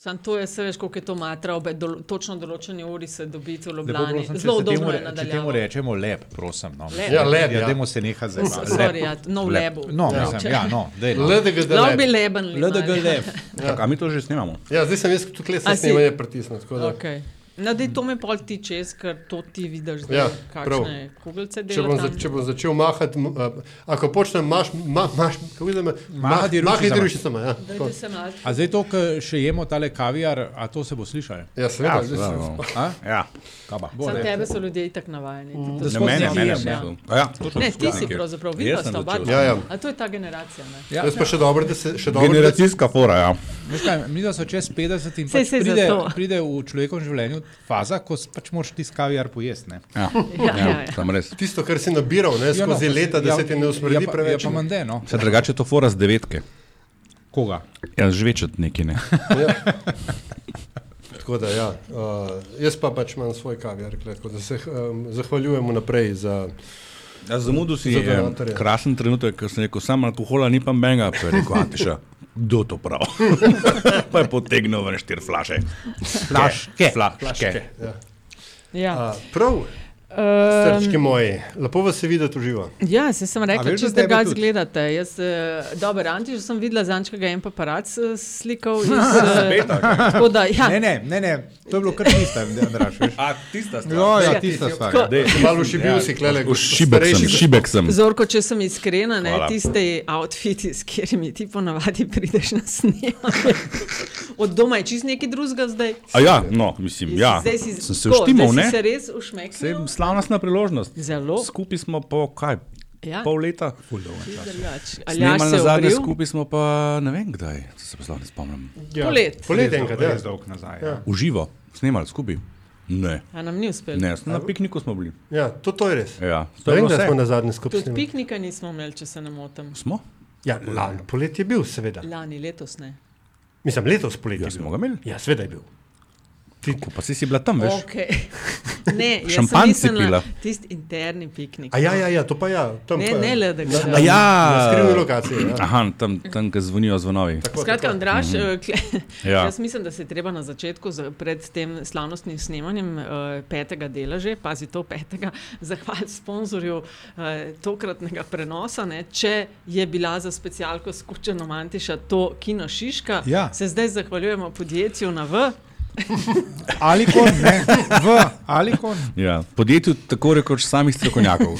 Sam to je, se veš, koliko je to matra, ob dolo, točno določeni uri se dobiti v Lepo Ljubljani. prosim, če Zelo udobno je re- če temu rečemo lep, prosim. No. Lep. Ja, lep, Ja, ja. dajmo se neha zdaj. malo. Sorry, ja, no v lebu. No, Ja. mislim, ja, no, dej, no. Lahko bi lep. leben. LDG lep. A mi to že snemamo? Ja, zdaj sem jaz tukaj A le si? snemanje pritisnil. tako da- Okay. No, da to me pol ti čez, ker to ti vidiš, da Ja, ja, kakšne kuglice Če bom, za, če bom začel mahati, a, ako počnem maš, ma, maš, kako vidim, Mahati mahati ručicama. ručicama. Ja, tako. Dajte se malo. A zdaj to, ko še jemo tale kaviar, a to se bo slišalo? ja seveda. Ja, no. Ja, Sam tebe so ljudje itak navajeni. Mm, Ne, mene, ne mene, ja. Ja, Ne, ti si pravzaprav, vidva sem sta oba. Ja, ja. A to je ta generacija, ne? Ja, Jaz pa še dobro, da se še dobro. Generacijska fora, ja. Veš kaj, mi da so čez 50 in pač saj pride, pride v človekovem življenju faza, ko pač moraš ti kaviar pojesti. ne. Ja, Ja, ja, ja. tam res. Tisto, kar si nabiral ne, Ja, no, skozi pa si- leta, da ja, se ti ne usmrdi ja, pa- preveč. Ja, pa mande, no. Vse drugače je to fora z devetke. Koga? Ja, žvečet neki ne. Tako da, ja. uh, jaz pa pač imam svoj kaviar, tako da se um, zahvaljujem vnaprej za. Ja, zamudil si Za je donatorje. krasen trenutek, ko sem rekel, sam alkohola ni pa menga, pa je rekel, Antiša, kdo to prav? pa je potegnil ven štiri flaše. Flaške. Flaške. Ja. Ja. Uh, prav, srčki moji, lepo vas je videti v živo. Ja, se sem rekla, veš, če ste ga zgledate. Jaz, eh, dober, Anti, že sem videla zančkega en paparac eh, slikal. Iz, eh, tako da, ja, Ne, ne, ne, ne, to je bilo kar tisto, da draž. veš. A, tista stvar. Ja, ja, Ja. tista stvar. Tako- ja. Malo šibil si, klele, V šibek sem, šibek sem. Zorko, če sem iskrena, ne, Hvala. tiste outfiti, s katerimi ti ponavadi prideš na snemanje. Od doma je čist nekaj drugega zdaj. A ja, no, mislim, ja. Zdaj si, Sem se tako, uštimal, zdaj ne? si se res Sej ušmeknil. Slavnostna priložnost. Zelo. Skupaj smo po kaj? Ja. Pol leta. Aljaš Snemali se na zadnje obril. skupaj smo pa ne vem kdaj, se sploh ne spomnim. Ja. Polet. Polet enkrat, ja. Res dolg nazaj. Ja. V živo, snemali skupaj. Ne, A nam ni uspelo. ne, na pikniku smo bili. ja, to, to je res. Ja, to je vem, bilo da smo vse. na zadnji skupaj Tudi snimali. piknika nismo imeli, če se ne motim. Smo? Ja, lani polet je bil, seveda. Lani, letos ne. Mislim, letos polet Ja, je smo ga imeli. Ja, seveda je bil. Ti, Ko pa si si bila tam, veš? Okay. Ne, Šampanjci mislila pila. tisti interni piknik. a ja, ja, ja, to pa ja. Tam Ne, pa, ne le, da na- ja. Na skrivni lokaciji. Ja. Aha, tam, tam ki zvonijo zvonovi. Tako, Skratka, tako. Andraš, mm -hmm. Ja. jaz mislim, da se treba na začetku, za- pred tem slavnostnim snemanjem uh, petega dela, že, pazi to petega, zahvaliti sponzorju uh, tokratnega prenosa. Ne, če je bila za specialko s Kučanom Antiša to Kino Šiška, Ja. se zdaj zahvaljujemo podjetju na V. Alikon, ne, v Alikon. Ja. Podjetju tako rekoč samih strokovnjakov.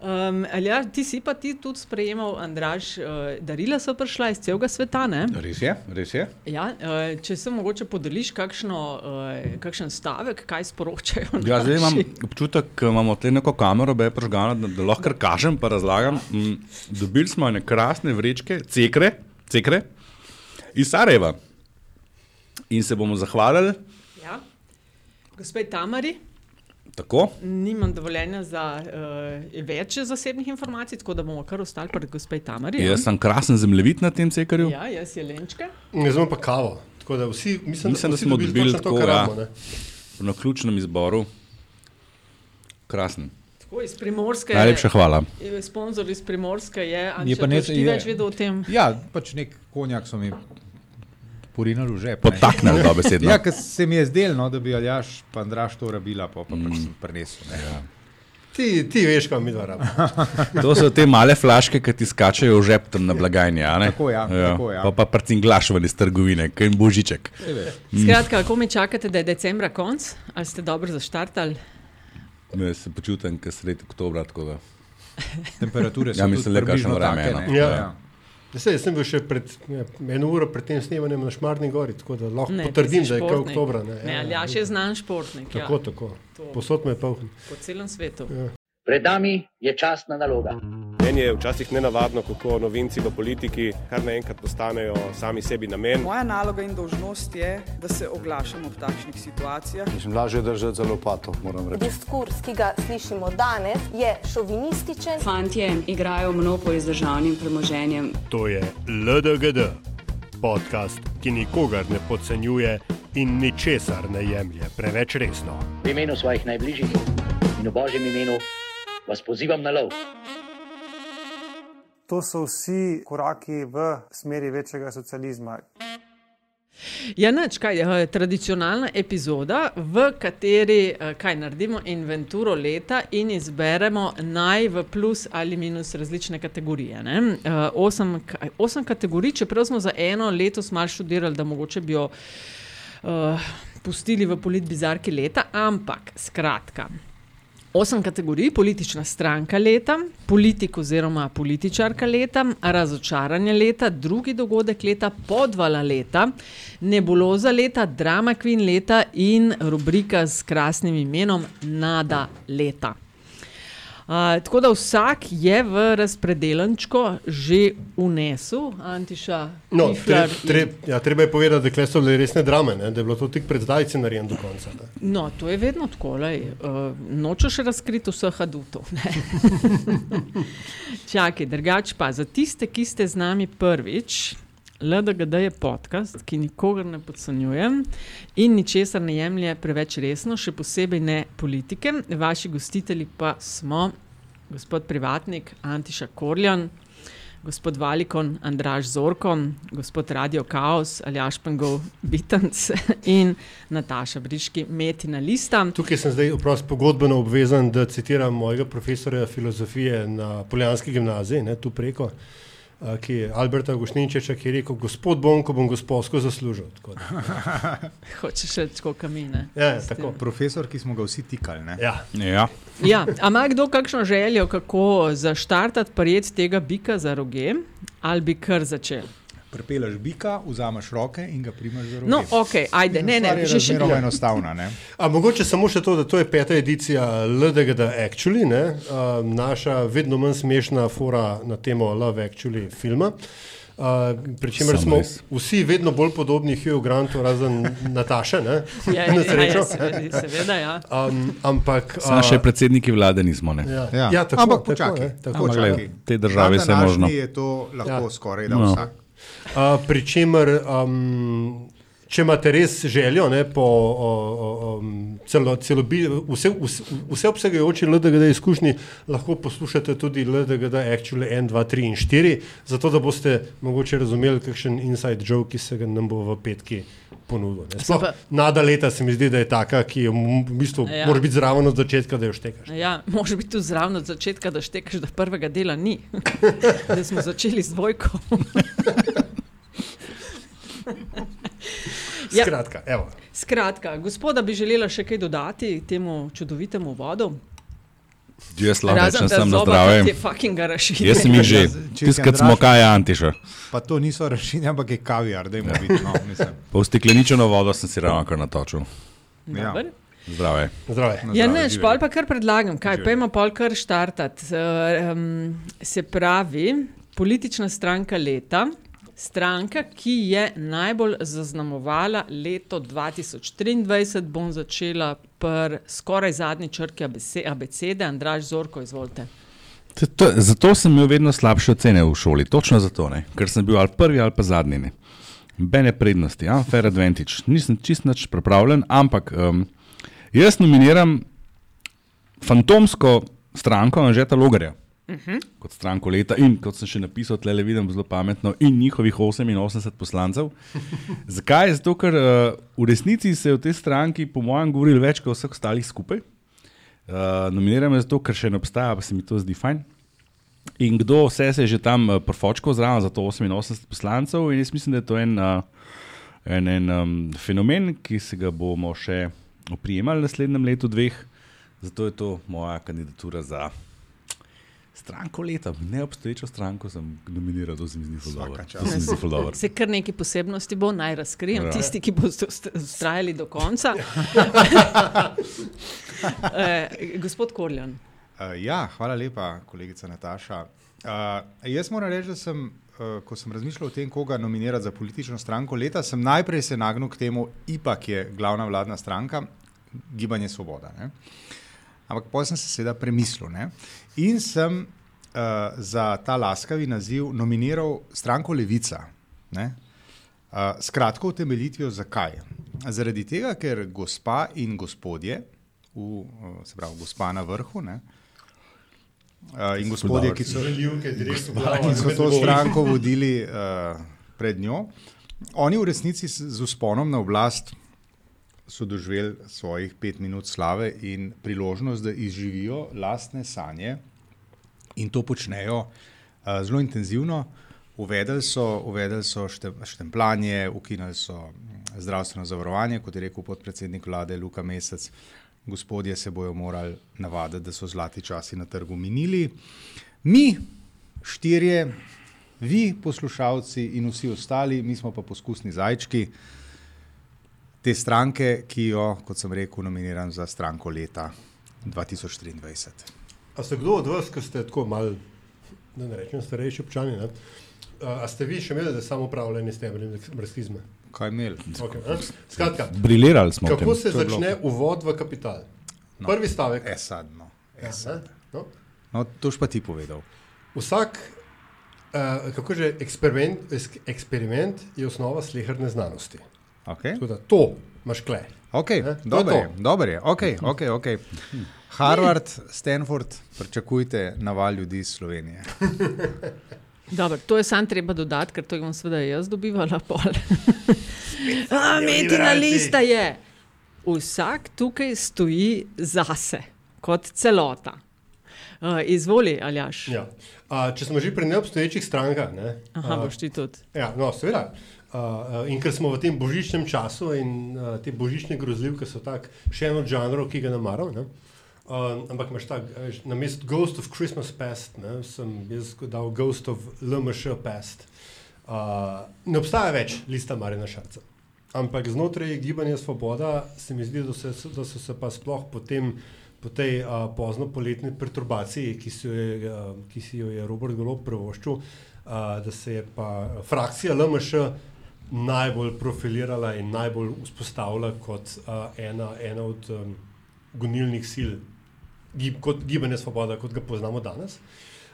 Um, ja, ti si pa ti tudi sprejemal, Andraš, uh, darila so prišla iz celega sveta. Ne? Res je, res je. Ja, uh, če se mogoče podeliš kakšno, uh, kakšen stavek, kaj sporočajo. Ja, zdaj imam občutek, da imamo te neko kamero, da je prežgana, da, da lahko kar kažem, pa razlagam. Mm, dobili smo ene krasne vrečke, cekre, cekre iz Sarajeva. In se bomo zahvalili Ja. Gospe Tamari, tako. nimam dovoljenja za uh, več zasebnih informacij, tako da bomo kar ostali pri gospe Tamari. ja. Jaz sem krasen zemljevid na tem cekarju. Ja, jaz je Lenčka. Jaz imam pa kavo. Tako da vsi, mislim, Mislim, da vsi smo dobili točno to, tako, kar ja. rabimo, ne. Na ključnem izboru. Krasen. Tako iz Primorske. Najlepša hvala. je- Sponzor iz Primorske je, Anča, pa ne- ti več vedel o tem. Ja, pač nek konjak so mi porinili v žep. Potaknili dobesedno. Ja, ker se mi je zdelo, no, da bi Aljaš pa Andraš to rabila, pa, pa pač sem prinesel. ne. Ja. Ti, ti veš, kam mi dva rabimo. To so te male flaške, ki ti skačejo v žep tam na blagajni. a ne? Tako, ja, tako, ja. Pa, pa prcinglaš ven iz trgovine, kaj jim božiček. Veš. Skratka, kako mi čakate, da je decembra konc? Ali ste dobro zaštartali? Ne, se počutim, ker sredi oktobra. tako da. Temperature so Ja, tudi mislim, le kakšno približno vreme, no. ne. Ja. Sej, jaz sem bil še pred, ja, eno uro pred tem snemanjem na Šmarni gori, tako da lahko Ne, potrdim, da je kaj športnik. oktobra. Ne, Ne, Aljaš je znan športnik. Tako, Ja, tako. Posod me je poln. po celem svetu. Pred nami je častna naloga. Meni je včasih nenavadno, kako novinci v politiki kar naenkrat postanejo sami sebi namen. Moja naloga in dolžnost je, da se oglašam ob takšnih situacijah. Mislim, lažje držati za lopato, moram reči. Diskurs, ki ga slišimo danes, je šovinističen. Fantje igrajo monopoly z državnim premoženjem. To je LDGD, podcast, ki nikogar ne podcenjuje in ničesar ne jemlje preveč resno. V imenu svojih najbližjih in v božjem imenu vas pozivam na lov. To so vsi koraki v smeri večjega socializma. Ja, nič, kaj, eh, tradicionalna epizoda, v kateri eh, kaj, naredimo inventuro leta in izberemo naj v plus ali minus različne kategorije. ne. Eh, Osem, osem kategorij, čeprav smo za eno letos malo študirali, da mogoče bi jo uh, pustili v politbizarki leta, ampak skratka. Osem kategorij: politična stranka leta, politik oziroma političarka leta, razočaranje leta, drugi dogodek leta, podvala leta, nebuloza leta, drama queen leta in rubrika s krasnim imenom Nada leta. Uh, tako da vsak je v razpredelenčko že unesel, Antiša. No, Piflar tre, in- tre, ja, treba je povedati, da so bile resne drame, ne? da je bilo to tik pred zdajci narejen do konca. Ne? No, to je vedno tako. lej, Uh, nočeš razkriti vseh adutov. Čakaj, drugače pa za tiste, ki ste z nami prvič. LDGD je podcast, ki nikogar ne podcenjuje in ničesar ne jemlje preveč resno, še posebej ne politike. Vaši gostitelji pa smo gospod Privatnik Antiša Korjan, gospod Valikon Andraš Zorko, gospod Radio Chaos Aljaš Pengov Bitanc in Nataša Briški Metina Lista. Tukaj sem zdaj oprost pogodbeno obvezan, da citiram mojega profesorja filozofije na Poljanski gimnaziji, ne, tu preko, ki je Alberta Gušninčeča, ki je rekel, gospod bom, ko bom gospodsko zaslužil. Tako da. Hočeš reči, kot kamine. Ja, ja, tako. Profesor, ki smo ga vsi tikali. Ne? Ja. Ja. Ja, a ima kdo kakšno željo, kako zaštartati prijet tega bika za roge, ali bi kar začel? Prepeleš bika, vzameš roke in ga primaš za roke. No, ok, ajde, ne, ne, že še zelo enostavna. Ne? A mogoče samo še to, da to je peta edicija LDGD Actually, ne? uh, naša vedno manj smešna fora na temo Love Actually filma. Uh, Pričemer smo res. vsi vedno bolj podobni Hugh Grantu, razen Nataše, ne? Ja, na ja, srečo. ja, seveda, seveda, ja. Um, ampak, Samo še predsedniki vlade nismo. Ne? Ja, Ja. ja tako, Ampak tako, počakaj, ne, tako, ampak čakaj. čakaj. V tej državi Na vse je možno. današnji je to lahko Ja. skoraj da No. vsak. Uh, Pričemer, um, če imate res željo ne, po o, o, celo, celobi, vse, vse, vse obsegajoči LDGD izkušnji, lahko poslušate tudi LDGD Actually 1, 2, 3 in 4, zato da boste mogoče razumeli, kakšen inside joke, ki se ga nam bo v petki ponudil. Sploh nada leta se mi zdi, da je taka, ki je v bistvu Ja. mora biti zraven od začetka, da jo štekaš. Ja, Može biti tu zraven od začetka, da štekaš, da prvega dela ni. da smo začeli z dvojko. Ja. Skratka, evo. Skratka, gospoda bi želela še kaj dodati temu čudovitemu vodu. Jaz lahko rečem, da sem na raširi. Jaz sem jih že, tiskati smo kaj Antiša. Pa to niso rašinje, ampak je kaviar, da jim. No, mislim. Pa v stekleničeno vodo sem si ravno kar natočil. Ja. Zdravje. Na Ja, ne, živeli. pol pa kar predlagam, kaj pa ima pol kar štartati. Uh, um, se pravi, politična stranka leta, stranka, ki je najbolj zaznamovala leto 2023, bom začela pri skoraj zadnji črki abece- abecede, Andraž Zorko, izvolite. To, zato sem imel vedno slabše ocene v šoli, točno zato, ne? ker sem bil ali prvi ali pa zadnji. Ne? Bene prednosti, ja? fair advantage. Nisem čist nič pripravljen, ampak um, jaz nominiram fantomsko stranko Anžeta Logarja. Uh -huh. Kot stranko leta, in kot sem še napisal, tle le vidim zelo pametno, in njihovih 88 poslancev. Zakaj? Zato, ker uh, v resnici se je v tej stranki, po mojem, govorilo več kot vseh ostalih skupaj. Uh, nominiram jo zato, ker še ne obstaja, pa se mi to zdi fajn. In kdo vse se je že tam uh, profočkal zraven za to 88 poslancev, in jaz mislim, da je to en, uh, en, en um, fenomen, ki se ga bomo še oprijemali v naslednjem letu, dveh. Zato je to moja kandidatura za stranko leta. Neobstoječo stranko sem nominiral, to se mi zdi zelo dobro. Se mi dobro. Se kar nekaj posebnosti bo, naj razkrijem. Ja. Tisti, ki boste ustrajali do konca. eh, gospod Korjan. Uh, ja, hvala lepa, kolegica Nataša. Uh, jaz moram reči, da sem, uh, ko sem razmišljal o tem, koga nominirati za politično stranko leta, sem najprej se nagnil k temu, IPA, ki je glavna vladna stranka, Gibanje Svoboda. Ne? Ampak potem sem se seveda premislil ne? In sem uh, za ta laskavi naziv nominiral stranko Levica. Ne? Uh, skratko, utemeljitvijo zakaj. Zaradi tega, ker gospa in gospodje, v, uh, se pravi, gospa na vrhu, ne, uh, in gospodje, ki so, ki so to stranko vodili uh, pred njo, Oni v resnici s- z usponom na oblast so doživeli svojih pet minut slave in priložnost, da izživijo lastne sanje in to počnejo uh, zelo intenzivno. Uvedeli so, uvedeli so šte, štempljanje, ukinili so mm, zdravstveno zavarovanje, kot je rekel podpredsednik vlade Luka Mesec. Gospodje se bojo morali navaditi, da so zlati časi na trgu minili. Mi, štirje, vi, poslušalci in vsi ostali, mi smo pa poskusni zajčki te stranke, ki jo, kot sem rekel, nominiram za stranko leta 2023. A ste kdo od vas, ki ste tako malo, da ne rečem, starejši občani, ne? A ste vi še imeli, da samo upravljanje s temeljem marksizma? Kaj imeli? Okay, a? Skratka, Briljirali smo kako tem. se začne uvod v kapital? No. Prvi stavek. Esadno. Ja, Esad. ne? no. No, to pa ti povedal. Vsak, uh, kako že, eksperiment, eksperiment je osnova sleherne znanosti. Okay. Tako da to imaš kle. Okay, je dobro je, dobro je. Okay, okay, okay. Harvard, Stanford, pričakujte naval ljudi iz Slovenije. Dobro, to je sam treba dodati, ker to bom seveda jaz dobivala pol. Metina lista je. Vsak tukaj stoji zase, kot celota. Uh, izvoli, Aljaš. Ja. Uh, če smo že pri neobstoječih strankah, ne, Aha, a, boš ti tudi. Ja, no, seveda. In ker smo v tem božičnem času in uh, te božične grozljivke so tak še en od žanrov, ki ga namaram. Ne? Uh, ampak imaš tak, a veš, na mestu Ghost of Christmas Past, ne, sem jaz dal Ghost of LMŠ Past. Uh, ne obstaja več lista Marina Šarca. Ampak znotraj gibanja Svoboda se mi zdi, da, se, da so se pa sploh potem po tej uh, pozno poletni perturbaciji, ki, si jo je, uh, ki si jo je Robert Golob privoščil, uh, da se je pa frakcija LMŠ najbolj profilirala in najbolj vzpostavila kot uh, ena, ena od um, gonilnih sil gib, kot gibanje Svoboda, kot ga poznamo danes.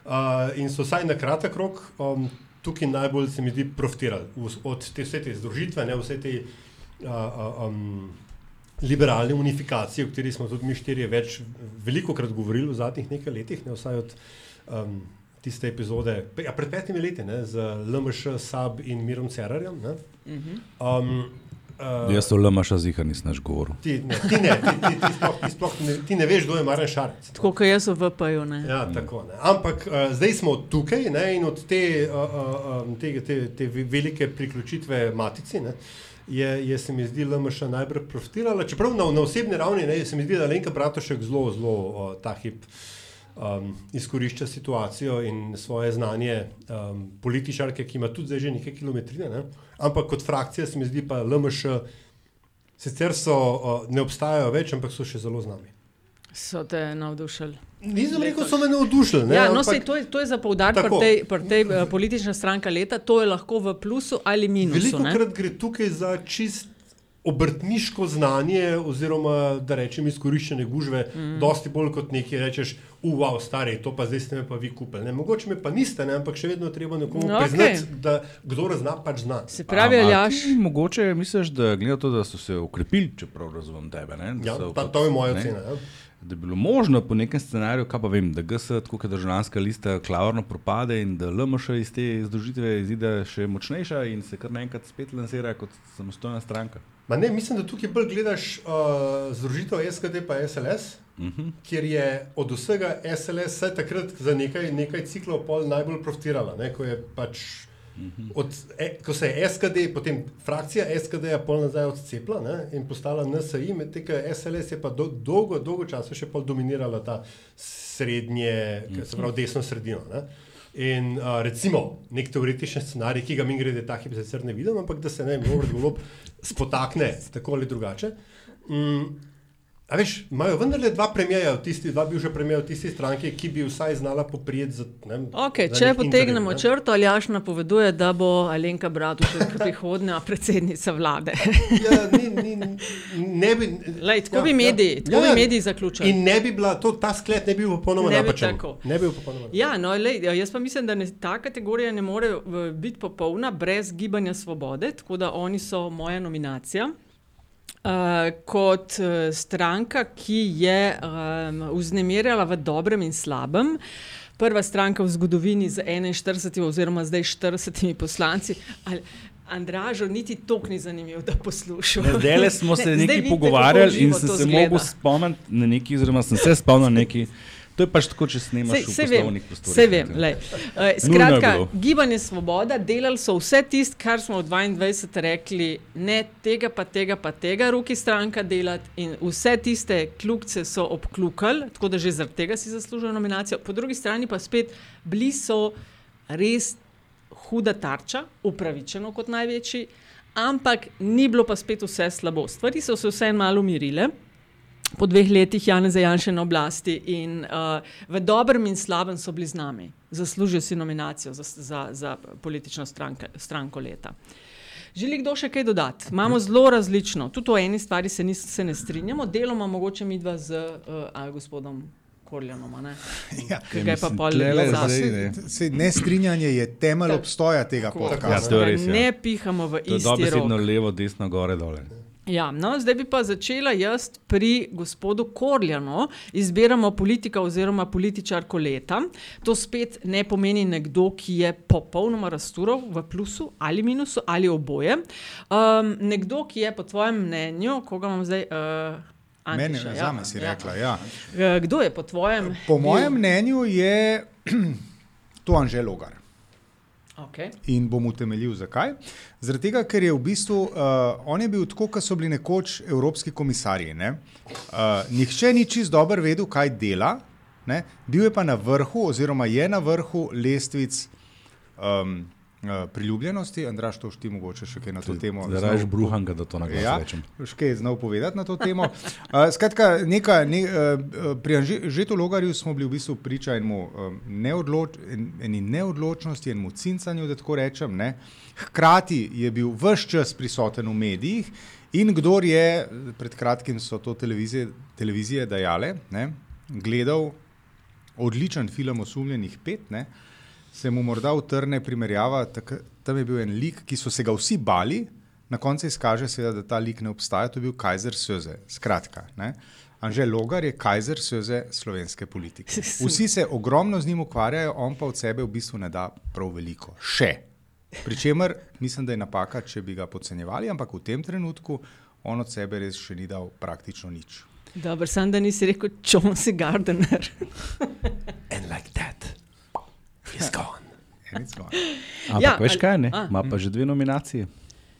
Uh, in so vsaj na kratek rok um, tukaj najbolj, se mi zdi, profitirali od te vse te združitve, ne, vse te uh, um, liberalne unifikacije, o kateri smo tudi mi štirje več veliko krat govorili v zadnjih nekaj letih, ne, vsaj od um, tiste epizode ja, pred petimi leti ne, z LMŠ, SAB in Mirom Cerarjem. Ne. Um, uh, Jaz to LMŠ zihar nisem več govoril. Ti ne, ti ne, ti, ti, ti, sploh, ti, sploh ne, ti ne veš, kdo je Marjan Šarec. Tako kot jaz v VP-ju. ne. Ja, tako, ne. Ampak uh, zdaj smo tukaj ne, in od te, uh, uh, te, te, te ve- velike priključitve matici ne, je, je se mi zdi LMŠ najbolj profitirala. Čeprav na, na osebni ravni ne, se mi zdi, da Lenka Bratošek zelo, zelo uh, ta hip um, izkorišča situacijo in svoje znanje um, političarke, ki ima tudi zdaj že nekaj kilometrine. Ne. Ampak kot frakcija se mi zdi pa LMŠ, sicer so, uh, ne obstajajo več, ampak so še zelo z nami. So te navdušili. Nisem rekel, so me navdušili. ne, Ja, no, sej, to, je, to je za poudariti pri tej, pri tej uh, politična stranka leta. To je lahko v plusu ali minusu. Veliko ne? krat gre tukaj za čist obrtniško znanje, oziroma da rečem izkoriščene gužve, mm. dosti bolj kot nekaj rečeš, uvav, stari, to pa zdaj ste me pa vi kupili. Ne, mogoče me pa niste, ne, ampak še vedno treba nekomu No, priznati, da kdo zna, pač zna. Se pravi, Aljaš. Mogoče misliš, da glede to, da so se ukrepili, čeprav razumem tebe. Ne, da Ja, ta, kot- to je moja ocena. Ja. Da bi bilo možno po nekem scenariju, kaj pa vem, da GS, tako kot državljanska lista, klavrno propade in da LMŠ iz te združitve izide še močnejša in se kar naenkrat spet lansira kot samostojna stranka. Ma ne, mislim, da tukaj bolj gledaš uh, združitev SKD pa SLS, Uh -huh. kjer je od vsega SLS vsaj takrat za nekaj, nekaj ciklov pol najbolj profitirala, ne, ko je pač Od, e, ko se je SKD, potem frakcija SKD-ja pol nazaj odcepila ne, in postala NSI, medtem ko SLS je pa do, dolgo, dolgo časa še pol dominirala ta srednje, mm. se pravi desno sredino. Ne. In uh, recimo nek teoretičen scenarij, ki ga mi grede ta hip sicer ne vidim, ampak da se ne Robert Golob spotakne tako ali drugače. Mm, A veš, imajo vendarle dva premijeja, tisti dva bivša premijeja v tisti stranki, ki bi vsaj znala poprijeti za. Ne, Okay, za če potegnemo intervju, ne. črto, Aljaš napoveduje, da bo Alenka Bratušek prihodnja predsednica vlade. Ja, ni, ni, ne bi, Lej, tako bi mediji- tako bi mediji zaključili. In ne bi bila, to, ta sklep ne bi bil popolnoma Ne bi napačen. tako. Ne bi bil popolnoma Ja, no, lej, jaz pa mislim, da ne, ta kategorija ne more biti popolna brez gibanja svobode, tako da oni so moja nominacija. Uh, kot uh, stranka, ki je um, vznemirjala v dobrem in slabem, prva stranka v zgodovini z 41 oziroma zdaj 40 poslanci. Ali, Andražo niti tok ni zanimivo, da poslušam. Zdaj le smo se Ne, zdaj nekaj pogovarjali in sem se mogel spomniti na neki, oziroma sem se spomnil na neki. To je pač tako, če snemaš Sej- v sej vem, poslovnih prostorih. sej vem, lej. Uh, skratka, gibanje Svoboda, delali so vse tisto, kar smo v 22 rekli, ne tega, pa tega, pa tega, roki stranka delati, in vse tiste kljukce so obklukali, tako da že zaradi tega si zaslužijo nominacijo. Po drugi strani pa spet bili so res huda tarča, upravičeno kot največji, ampak ni bilo pa spet vse slabo. Stvari so se vseeno malo umirile po dveh letih Janeza Janša na oblasti in uh, v dobrem in slabem so bili z nami. Zaslužijo si nominacijo za, za, za politično stranke, stranko leta. Želi kdo še kaj dodati? Imamo zelo različno, tudi o eni stvari se, nis, se ne strinjamo, deloma mogoče mi dva z uh, a, gospodom Korljanom. a Ne? Ja. Je pa mislim, pol tlele nazaj. zdaj- Sej, sej, nestrinjanje je temelj obstoja tega Ja, podcasta. je res. Ja. Ne pihamo v To je isti dobesedno rok. levo, desno, gore, dole. Ja, no, zdaj bi pa začela jaz pri gospodu Korljanu. Izbiramo politika oziroma političarko leta. To spet ne pomeni nekdo, ki je popolnoma razturov v plusu ali minusu ali oboje. Um, nekdo, ki je po tvojem mnenju, koga imam zdaj. Uh, Antiša, zame si rekla. Ja. Eh, Kdo je po tvojem? Po mojem bil- mnenju je to Anžel Logar. Okay. In bom utemeljil, zakaj. Zaradi tega, ker je v bistvu uh, on je bil tako, kot so bili nekoč evropski komisarji. Ne? Uh, nihče ni čist dobro vedel, kaj dela, ne? bil je pa na vrhu, oziroma je na vrhu lestvic um, uh, priljubljenosti. Andraš, to šti mogoče še kaj na to temo. Zaradi znal- bruhanga, da to na glas Ja, rečem. še kaj znal povedati na to temo. Uh, skratka, neka, ne, uh, pri Anžetu Logarju smo bili v bistvu priča enemu, um, neodloč, en, eni neodločnosti, enemu cincanju, da tako rečem. Ne. Hkrati je bil vse čas prisoten v medijih in kdor je, pred kratkim so to televizije, televizije dajale, ne, gledal odličen film Osumljenih pet. Ne, se mu morda utrne primerjava, tak, tam je bil en lik, ki so se ga vsi bali, na koncu izkaže se, da ta lik ne obstaja, to je bil Kajzer Söze. Skratka, ne? Anže Logar je Kajzer Söze slovenske politike. Vsi se ogromno z njim ukvarjajo, on pa od sebe v bistvu ne da prav veliko. Še. Pričemer, mislim, da je napaka, če bi ga podcenjevali, ampak v tem trenutku on od sebe res še ni dal praktično nič. Dobro, sem da nisi rekel Chauncey Gardner. And like that, he's gone. It's gone. Ampak Ja, veš ali- kaj, ne? ima pa že dve nominacije.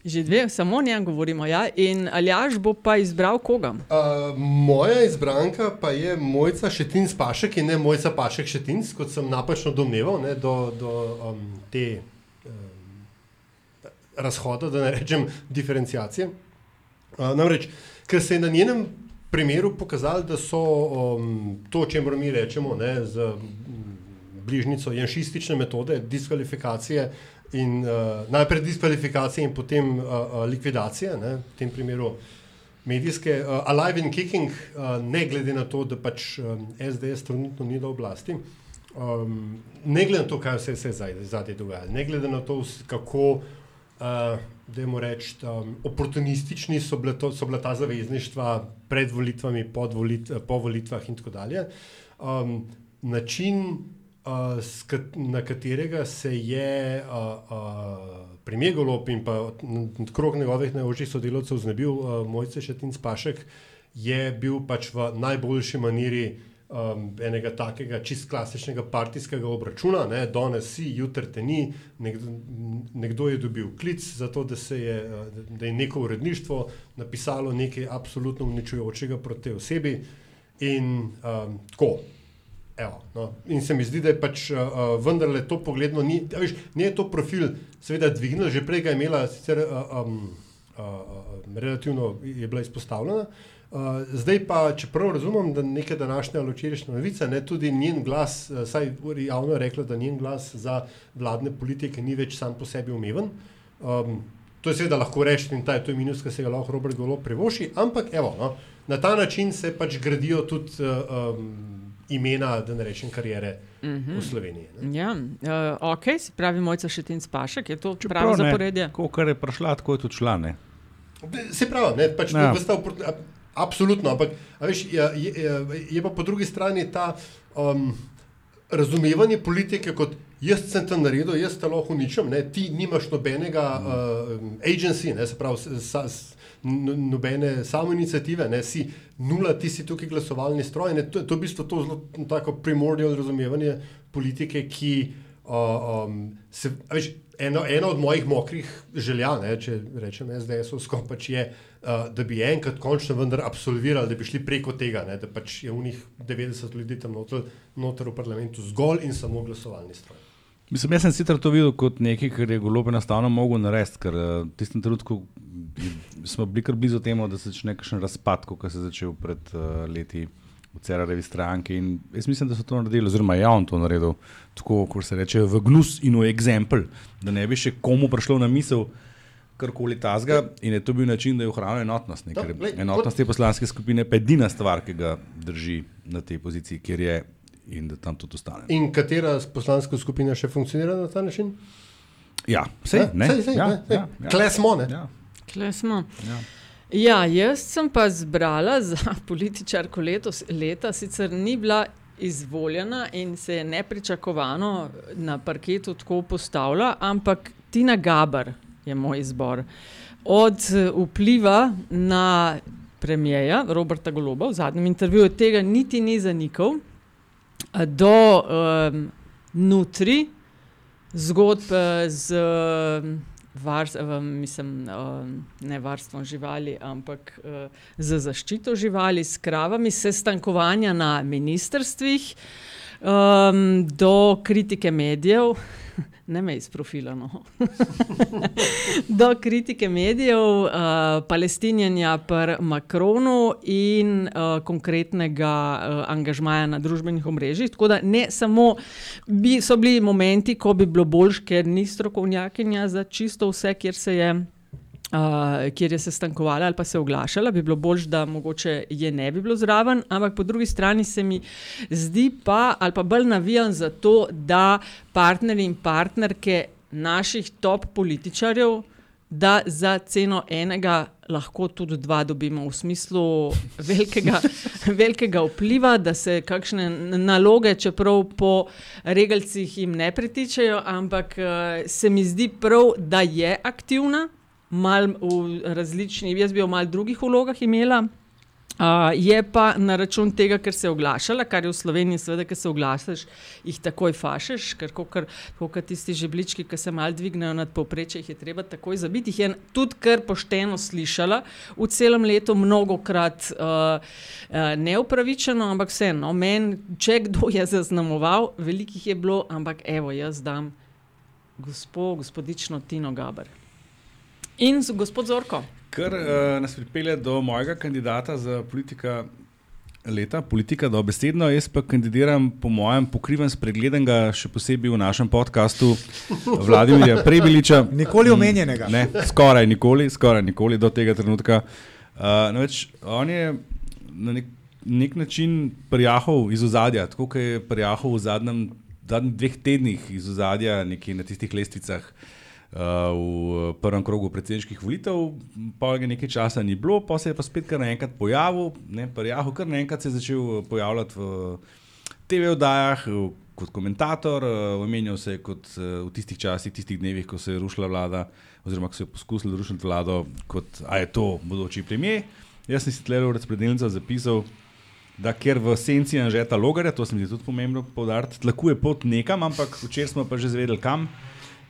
Že dve, samo o njem govorimo. Ja? In Aljaš bo pa izbral koga? Uh, moja izbranka pa je Mojca Šetin Spašek in ne Mojca Pašek Šetin, kot sem napačno domneval, ne, do, do um, te um, razhoda, da ne rečem diferencijacije. Uh, namreč, ker se je na njenem primeru pokazalo, da so um, to, o čemer mi rečemo, ne, z mm, bližnjico janšistične metode, diskvalifikacije in uh, najprej diskvalifikacije in potem uh, likvidacije, ne, v tem primeru medijske, uh, alive and kicking, uh, ne glede na to, da pač um, SDS trenutno ni na oblasti. Um, ne glede na to, kaj vse se je zadnje dogajalo, ne glede na to, kako, uh, da jim rečem, um, oportunistični so to, so bile ta zavezništva pred volitvami, pod volit, po volitvah in tako dalje. Um, način, uh, na katerega se je uh, uh, premijer Golop in pa krog njegovih najožjih sodelavcev znebil uh, Mojce Šetin Spašek, je bil pač v najboljši maniri um, enega takega čist klasičnega partijskega obračuna, ne, danes si, jutri te ni, nekdo, nekdo je dobil klic za to, da, je, da je neko uredništvo napisalo nekaj absolutno uničujočega proti osebi in um, tako. Evo, no. In se mi zdi, da je pač uh, vendarle to pogledno, ni, a veš, ni je to profil, seveda, dvignil, že prej ga je imela, sicer uh, um, uh, relativno je bila izpostavljena. Uh, zdaj pa, čeprav razumem, da neke današnje ali včerajšnje novice, ne, tudi njen glas, uh, saj javno je rekla, da njen glas za vladne politike ni več sam po sebi umeven. Um, to je seveda lahko reči in ta je to minus, ki se ga lahko Robert Golo privoši, ampak evo, no, na ta način se pač gradijo tudi uh, um, imena, da ne rečem, karijere uh -huh. v Sloveniji. Ne. Ja, uh, ok, se pravi, mojca Šetin Spašek, je to Čeprav pravo ne, zaporedje. Kolikor je prišla, tako je tudi šla. Ne? Se pravi, ne, pač Ja. ja. to, absolutno, ampak a veš, je, je, je, je pa po drugi strani ta um, razumevanje politike kot Jaz sem tam naredil, jaz te lahko uničim, ne? ti nimaš nobenega uh, agency, ne? se pravi, sa, nobene samoinicijative, ne? si nula, ti si tukaj glasovalni stroj. Ne? To, to je v bistvu to zelo tako primordial razumevanje politike, ki uh, um, se, veš, eno, eno od mojih mokrih želja, ne? če rečem SDS-ovsko, pač je, uh, da bi enkrat končno vendar absolvirali, da bi šli preko tega, ne? da pač je v njih 90 ljudi tam noter, noter v parlamentu zgolj in samo glasovalni stroj. Mislim, jaz sem sicer to videl kot nekaj, kar je golo enostavno mogel narediti, ker eh, v tistem trenutku smo bili kar blizu temu, da se začne kakšen razpad, kot se je začel pred uh, leti v Cerarevi stranki. In jaz mislim, da so to naredili, oziroma je on to naredil tako, kot se reče, v gnus in v eksempel, da ne bi še komu prišlo na misel. Karkoli tazga, in je to bil način, da je ohranil enotnost. ne, Ker glej, enotnost te poslanske skupine je edina stvar, ki ga drži na tej poziciji, kjer je in da tam tudi ostane. In katera poslanska skupina še funkcionira na ta način? Ja, vse, ne, Sej, sej, ja, ne, sej. ja, ja. Kle smo, ne? Ja. Kle smo. Ja. Ja, jaz sem pa zbrala za političarko letos, leta, sicer ni bila izvoljena in se je nepričakovano na parketu tako postavila, ampak Tina Gabar je moj izbor. Od vpliva na premijeja Roberta Goloba v zadnjem intervjuju tega niti ni zanikal, do um, nutri zgodb eh, z um, vars, um, mislim, um, ne varstvom živali, ampak uh, z zaščito živali, s kravami, sestankovanja na ministrstvih, um, do kritike medijev. Ne me iz profila. No. Do kritike medijev, uh, palestinjanja pri Makronu in uh, konkretnega uh, angažmaja na družbenih omrežjih. Tako da ne samo, bi, so bili momenti, ko bi bilo boljš, ker ni strokovnjakinja za čisto vse, kjer se je. Uh, kjer je sestankovala ali pa se oglašala, bi bilo bolj, da mogoče je ne bi bilo zraven, ampak po drugi strani se mi zdi pa, ali pa bolj navijam za to, da partnerji in partnerke naših top političarjev, da za ceno enega lahko tudi dva dobimo v smislu velikega, velikega vpliva, da se kakšne naloge, čeprav po regalcih jim ne pritičejo, ampak uh, se mi zdi prav, da je aktivna mal v različnih, jaz bi jo v mal drugih vlogah imela. Uh, je pa na račun tega, ker se je oglašala, kar je v Sloveniji, seveda, ker se oglašaš, jih takoj fašeš, ker kot tisti žeblički, ki se mal dvignejo nad povprečje, jih je treba takoj zabiti. Jih je tudi kar pošteno slišala v celem letu, mnogokrat uh, uh, neupravičeno, ampak vseeno, meni, če kdo je zaznamoval, velikih je bilo, ampak evo, jaz dam gospo, gospodično Tino Gaber. In z- gospod Zorko. Kar uh, nas pripelje do mojega kandidata za politika leta, politika dobesedno. Jaz pa kandidiram, po mojem, pokriven, spregledanega, še posebej v našem podkastu Vladimirja Prebiliča. Nikoli omenjenega. Ne, skoraj nikoli, skoraj nikoli do tega trenutka. Uh, več, on je na nek, nek način prijahal iz ozadja, tako kot je prijahal v zadnjem, zadnjih dveh tednih iz ozadja, nekje na tistih lestvicah. Uh, v prvem krogu predsedniških volitev, pa ga nekaj časa ni bilo, pa se je pa spet kar naenkrat pojavil, ne, prijahu, kar naenkrat se je začel pojavljati v TV oddajah v- kot komentator, uh, omenjal se je kot uh, v tistih časih, tistih dnevih, ko se je rušila vlada, oziroma ko se je poskusila rušiti vlado, kot a je to bodoči premijer. Jaz sem si tle v razpredelnico zapisal, da ker v senci Anžeta Logarja, to se mi zdi tudi pomembno poudariti, tlakuje pot nekam, ampak včeraj smo pa že zvedeli kam.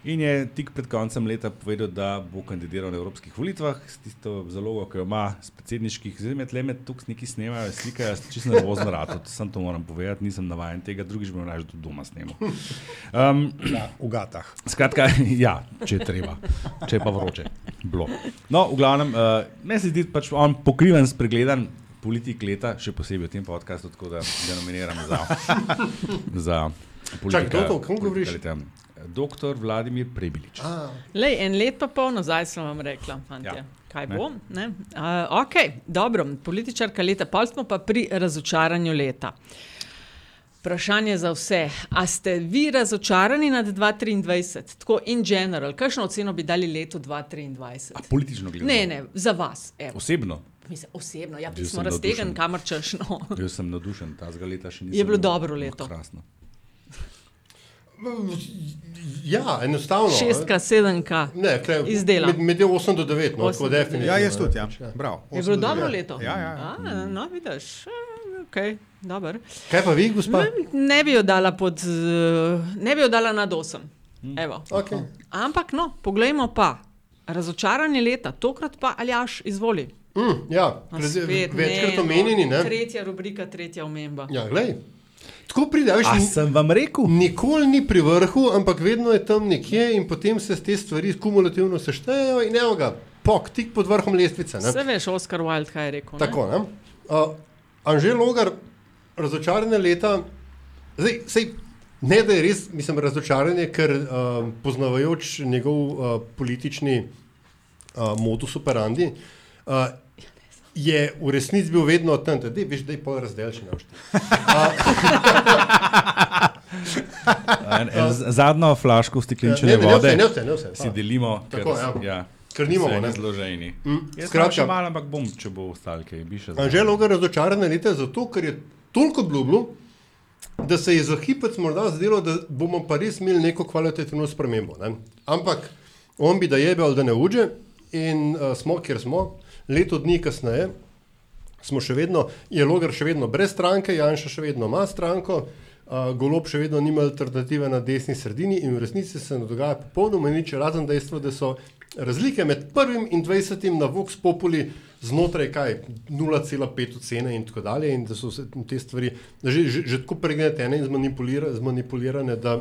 In je tik pred koncem leta povedal, da bo kandidiral na evropskih volitvah s tisto zalogo, ki jo ima z predsedniških. Zdaj me tle med tukaj neki snemajo, slikajo, čisto nervozen rad, sam to moram povedati, nisem navaden tega, drugič bom raje tudi doma snemal. Um, Ja, v gatah. Skratka, ja, če je treba, če je pa vroče. Bilo. No, v glavnem, uh, meni se zdi pač on pokriven, spregledan politik leta, še posebej v tem podkastu, tako da ga nominiram za, za Čakaj, kdo to? Kam govoriš? Doktor Vladimir Prebilič. Lej, en let pa pol nazaj sem vam rekla, fantje. Ja. Kaj Ne. bo? Ne? Uh, ok, dobro, političarka leta, pa smo pa pri razočaranju leta. Vprašanje za vse. A ste vi razočarani nad 2023, tako in general? Kakšno oceno bi dali letu 2023? A politično gledano? Ne, ne, za vas. Evo. Osebno. Mislim, osebno, ja, Bil smo navdušen. kamor češ. No. Jaz sem navdušen, ta leta še nisem. Je bilo dobro leto. Krasno. Ja, enostavno. Šestka, sedemka. Ne, kle, Izdela. Med, med 8 do 9, no, Osem tako do definitivno. Ja, jaz ne. tudi. Ja. Bravo. Je bilo do dobro leto? Ja, ja. A, no, vidiš. Okay, dober. Kaj pa vi, gospa? ne bi jo dala pod, ne bi jo dala nad 8. Evo. Okay. Ampak no, poglejmo pa. Razočaranje leta, tokrat pa Aljaš izvoli. Mm, ja, A pred- spet večkrat ne, no. omenjeni. Ne? Tretja rubrika, tretja omemba. Ja, glej. Tako pride, veš, A ni- sem vam rekel? nikoli ni pri vrhu, ampak vedno je tam nekje in potem se te stvari kumulativno seštejejo in evo ga, pok, tik pod vrhom lestvice. Ne? Vse veš, Oscar Wilde, kaj je rekel. ne? Tako, ne? Uh, Anže Logar, razočarane leta, zdaj, sej, ne da je res, mislim, razočaranje, ker uh, poznavajoč njegov uh, politični uh, modus operandi, uh, je v resnici bil vedno tam, da je veš, da je pol razdelčen. En, en, z- zadnjo flaško steklenčene Ja, ne, ne, ne vse, ne vse, ne vse. si delimo, Tako, ja. ja, Ker nimamo, vse ne. zloženi. Mm, skratka- še malo, ampak bom, če bo ostal kaj, bi še Anže Logar razočarane leta zato, ker je toliko obljubljal, da se je za hipec morda zdelo, da bomo pa res imeli neko kvalitativno spremembo. Ne? Ampak on bi da jebe ali da ne uđe in uh, smo, kjer smo, leto dni kasneje smo še vedno, je Logar še vedno brez stranke, Janša še vedno ima stranko, uh, Golob še vedno nima alternative na desni sredini in v resnici se ne dogaja popolnoma nič, razen dejstva, da so razlike med prvim in dvajsetim na Vox Populi znotraj kaj 0,5 ocene in tako dalje in da so se te stvari že, že, že tako pregnetene in zmanipulira, zmanipulirane, da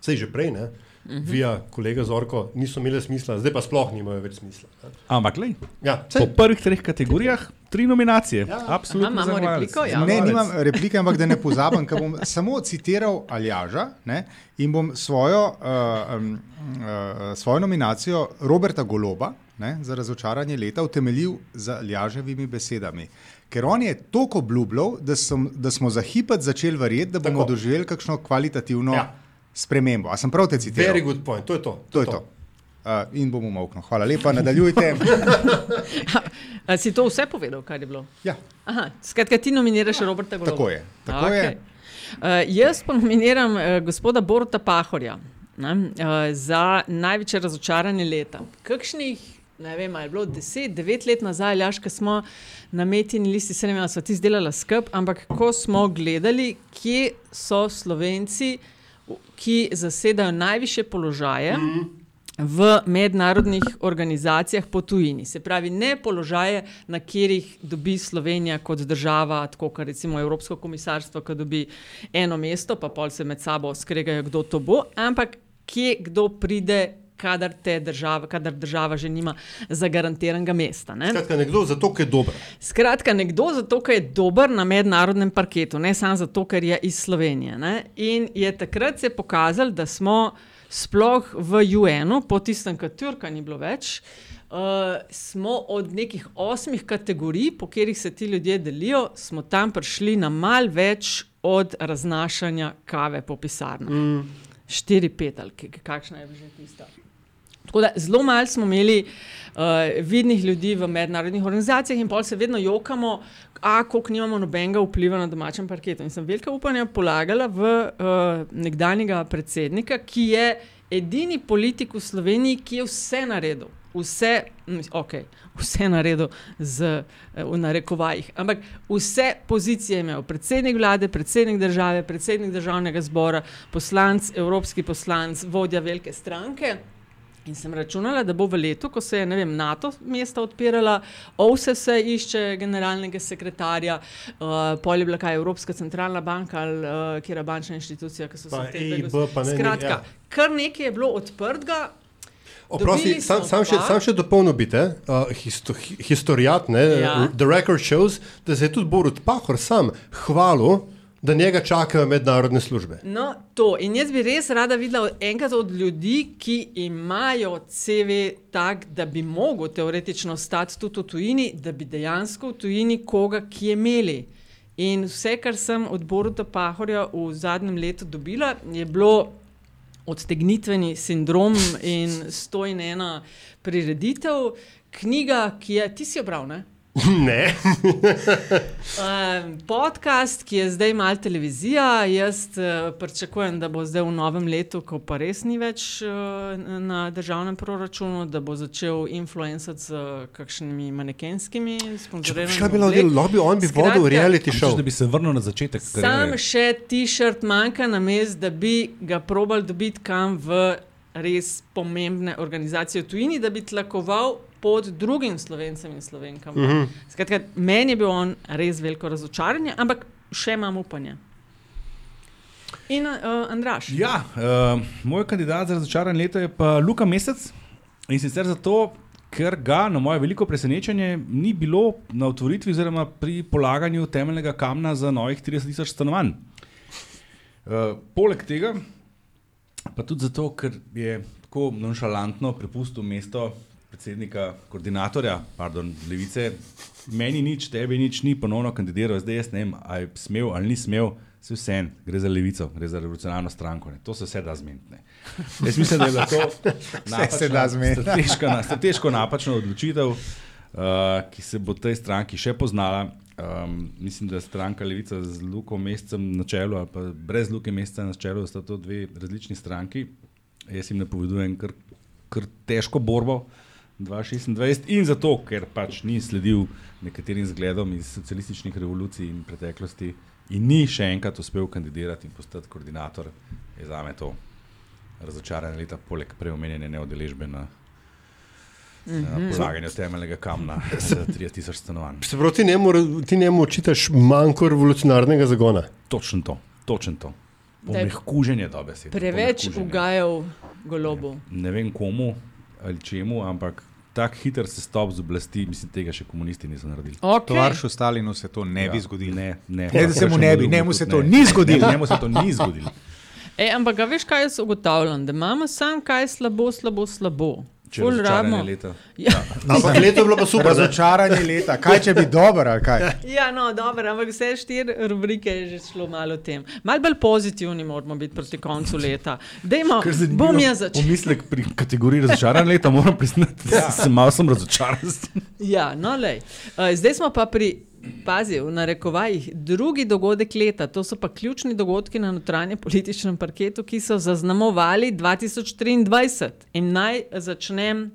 sej že prej, ne, Mhm. via kolega Zorko, niso imele smisla, zdaj pa sploh nimajo več smisla. Ne. Ampak, lej, Ja, po prvih treh kategorijah tri nominacije. Ja. Absolutno. Aha, imamo repliko, ja. Ne, nimam replike, ampak da ne pozabim, ker bom samo citiral Aljaža ne, in bom svojo, uh, um, uh, svojo nominacijo Roberta Goloba ne, za razočaranje leta utemeljil z Aljaževimi besedami. Ker on je toliko obljubljal, da, sem, da smo za hipet začeli verjeti, da bomo Tako. doživeli kakšno kvalitativno Ja. Ja. spremembo. A sem prav te citiral? very good point, to je to. To je to. Uh, in bom umoknil. Hvala lepa, nadaljujte. A si to vse povedal, kar je bilo? Ja, Aha, skratka, ti nominiraš Roberta Goloba. tako je. Tako Okej. je. Uh, jaz pa nominiram uh, gospoda Boruta Pahorja ne, uh, za največje razočaranje leta. Kakšnih, ne vem, ali je bilo 10-9 let nazaj, ali ko smo na metini listi, se ne vem, ali so ti izdelali skrb, ampak ko smo gledali, kje so Slovenci, ki zasedajo najviše položaje. Mm -hmm. V mednarodnih organizacijah po tujini, se pravi, ne položaje, na katerih dobi Slovenija kot država, tako kot recimo Evropsko komisarstvo, ki dobi eno mesto, pa pol se med sabo skregajo, kdo to bo, ampak kje kdo pride, kadar, te država, kadar država že nima zagarantiranega mesta. Ne? Skratka, nekdo zato, ker je dober. Skratka, nekdo zato, ker je dober na mednarodnem parketu, ne samo zato, ker je iz Slovenije. Ne? In je takrat se pokazalo, da smo sploh v UN-u, po tistem, kar Turka ni bilo več, uh, smo od nekih osmih kategorij, po katerih se ti ljudje delijo, smo tam prišli na mal več od raznašanja kave po pisarnah. Mm. Štiri petalke, kakšna je že tista. Tako da zelo malo smo imeli uh, vidnih ljudi v mednarodnih organizacijah, in pol se vedno jokamo, a koliko nimamo nobenega vpliva na domačem parketu. In sem velika upanja polagala v uh, nekdanjega predsednika, ki je edini politik v Sloveniji, ki je vse naredil. Vse, okay, vse naredil z, eh, v narekovajih, ampak vse pozicije je imel. Predsednik vlade, predsednik države, predsednik državnega zbora, poslanc, evropski poslanc, vodja velike stranke. In sem računala, da bo v letu, ko se je ne vem, NATO mesta odpirala, OVSE se išče generalnega sekretarja, uh, pol je bila kaj Evropska centralna banka ali uh, kera bančna inštitucija, ki so se te dve EIB, gos- pa ne, Skratka, ja. kar nekaj je bilo odprtega. Oprosti, sam, sam, še, sam še dopolnil bi te, uh, histo, hi- historijat, ne, Ja. The Record shows, da se je tudi Borut Pahor sam hvalil, da njega čakajo mednarodne službe. No, to. In jaz bi res rada videla enkrat od ljudi, ki imajo CV tak, da bi mogel teoretično stati tudi v tujini, da bi dejansko v tujini koga, ki je imeli. In vse, kar sem od Boruta Pahorja v zadnjem letu dobila, je bilo odtegnitveni sindrom in sto in ena prireditev, knjiga, ki je, ti si bral, ne? Um, podcast, ki je zdaj malo televizija, jaz uh, pričakujem, da bo zdaj v novem letu, ko pa res ni več uh, na državnem proračunu, da bo začel influencati z uh, kakšnimi manekenskimi sponzorji. Šla bi lahko lobby, on bi vodil reality show. Da bi se vrnil na začetek. Sam še t-shirt manjka na mest, da bi ga probal dobiti kam v res pomembne organizacije v tujini, da bi tlakoval pod drugim slovencem in slovenkam. Uh -huh. Skratka, meni je bil on res veliko razočaranje, ampak še imam upanje. In uh, Andraš. Ja, uh, moj kandidat za razočaranje leta je pa Luka Mesec in sicer zato, ker ga na moje veliko presenečenje ni bilo na otvoritvi oziroma pri polaganju temeljnega kamna za novih 30 tisoč stanovanj. Uh, poleg tega, pa tudi zato, ker je tako nonšalantno prepustil mesto predsednika, koordinatorja, pardon, levice, meni nič, tebi nič, ni ponovno kandidiral, zdaj jaz ne vem, ali je smel ali ni smel, vse vse en, gre za levico, gre za revolucionarno stranko, ne. to se vse da zmeniti. Jaz mislim, da je to strateško, strateško napačna odločitev, uh, ki se bo tej stranki še poznala. Um, mislim, da stranka Levica z Luko Mesecem na čelu, ali pa brez Luke Meseca na čelu, sta to dve različni stranki. Jaz jim napovedujem kar, kar težko borbo. 2026 in zato, ker pač ni sledil nekaterim zgledom iz socialističnih revolucij in preteklosti in ni še enkrat uspel kandidirati in postati koordinator, je za me to razočaranje leta, poleg preomenjene neodeležbe na. Mhm. Polaganju temeljnega kamna za 3000 stanovanj. Se pravi, ti njemu, ti njemu očitaš manjko revolucionarnega zagona. Točno to, točno to. Pomehkuženje dobe se. Preveč ugajal golobu. Ne, ne vem komu ali čemu, ampak tako hiter se stop z oblasti, mislim, tega še komunisti niso naredili. Okay. Tovaršu Stalinu se to ne Ja. bi zgodilo. Ne, ne. Ne, da se mu ne bi, ne, mu se to Ne. ni zgodilo. Ne, Njemu se to ni zgodilo. E, ampak, veš, kaj jaz ugotavljam? Da imamo sam kaj slabo, slabo, slabo. Če razočaranje rabimo- leta. Ja. Ampak leto je bilo pa super. ne? Razočaranje leta, kaj če bi dobro ali kaj? Ja, no, dobro, ampak vse štiri rubrike je že šlo malo tem. Mal bolj pozitivni moramo biti proti koncu leta. Dejmo, bom jaz začel. Pomislek pri kategoriji razočaranja leta, moram priznati, da sem malo sem razočaran. Ja, no, lej. Uh, zdaj smo pa pri, pazi, v narekovajih, drugi dogodek leta. To so pa ključni dogodki na notranje političnem parketu, ki so zaznamovali 2023. In naj začnem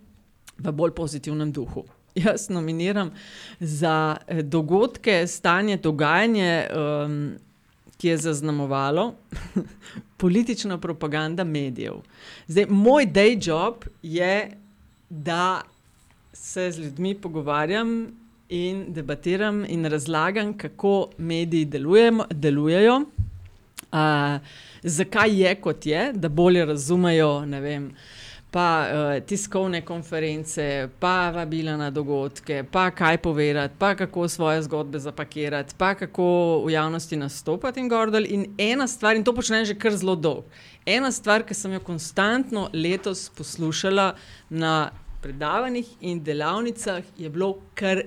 v bolj pozitivnem duhu. Jaz nominiram za eh, dogodke, stanje, dogajanje, um, ki je zaznamovalo politična propaganda medijev. Zdaj, moj day job je, da se z ljudmi pogovarjam in debatiram in razlagam, kako mediji delujemo, delujejo, uh, zakaj je kot je, da bolje razumejo. ne Vem, pa uh, tiskovne konference, pa vabila na dogodke, pa kaj povedati, pa kako svoje zgodbe zapakirati, pa kako v javnosti nastopati in gordel. In ena stvar, in to počnem že kar zelo dolgo. Ena stvar, ki sem jo konstantno letos poslušala na predavanjih in delavnicah, je bilo kar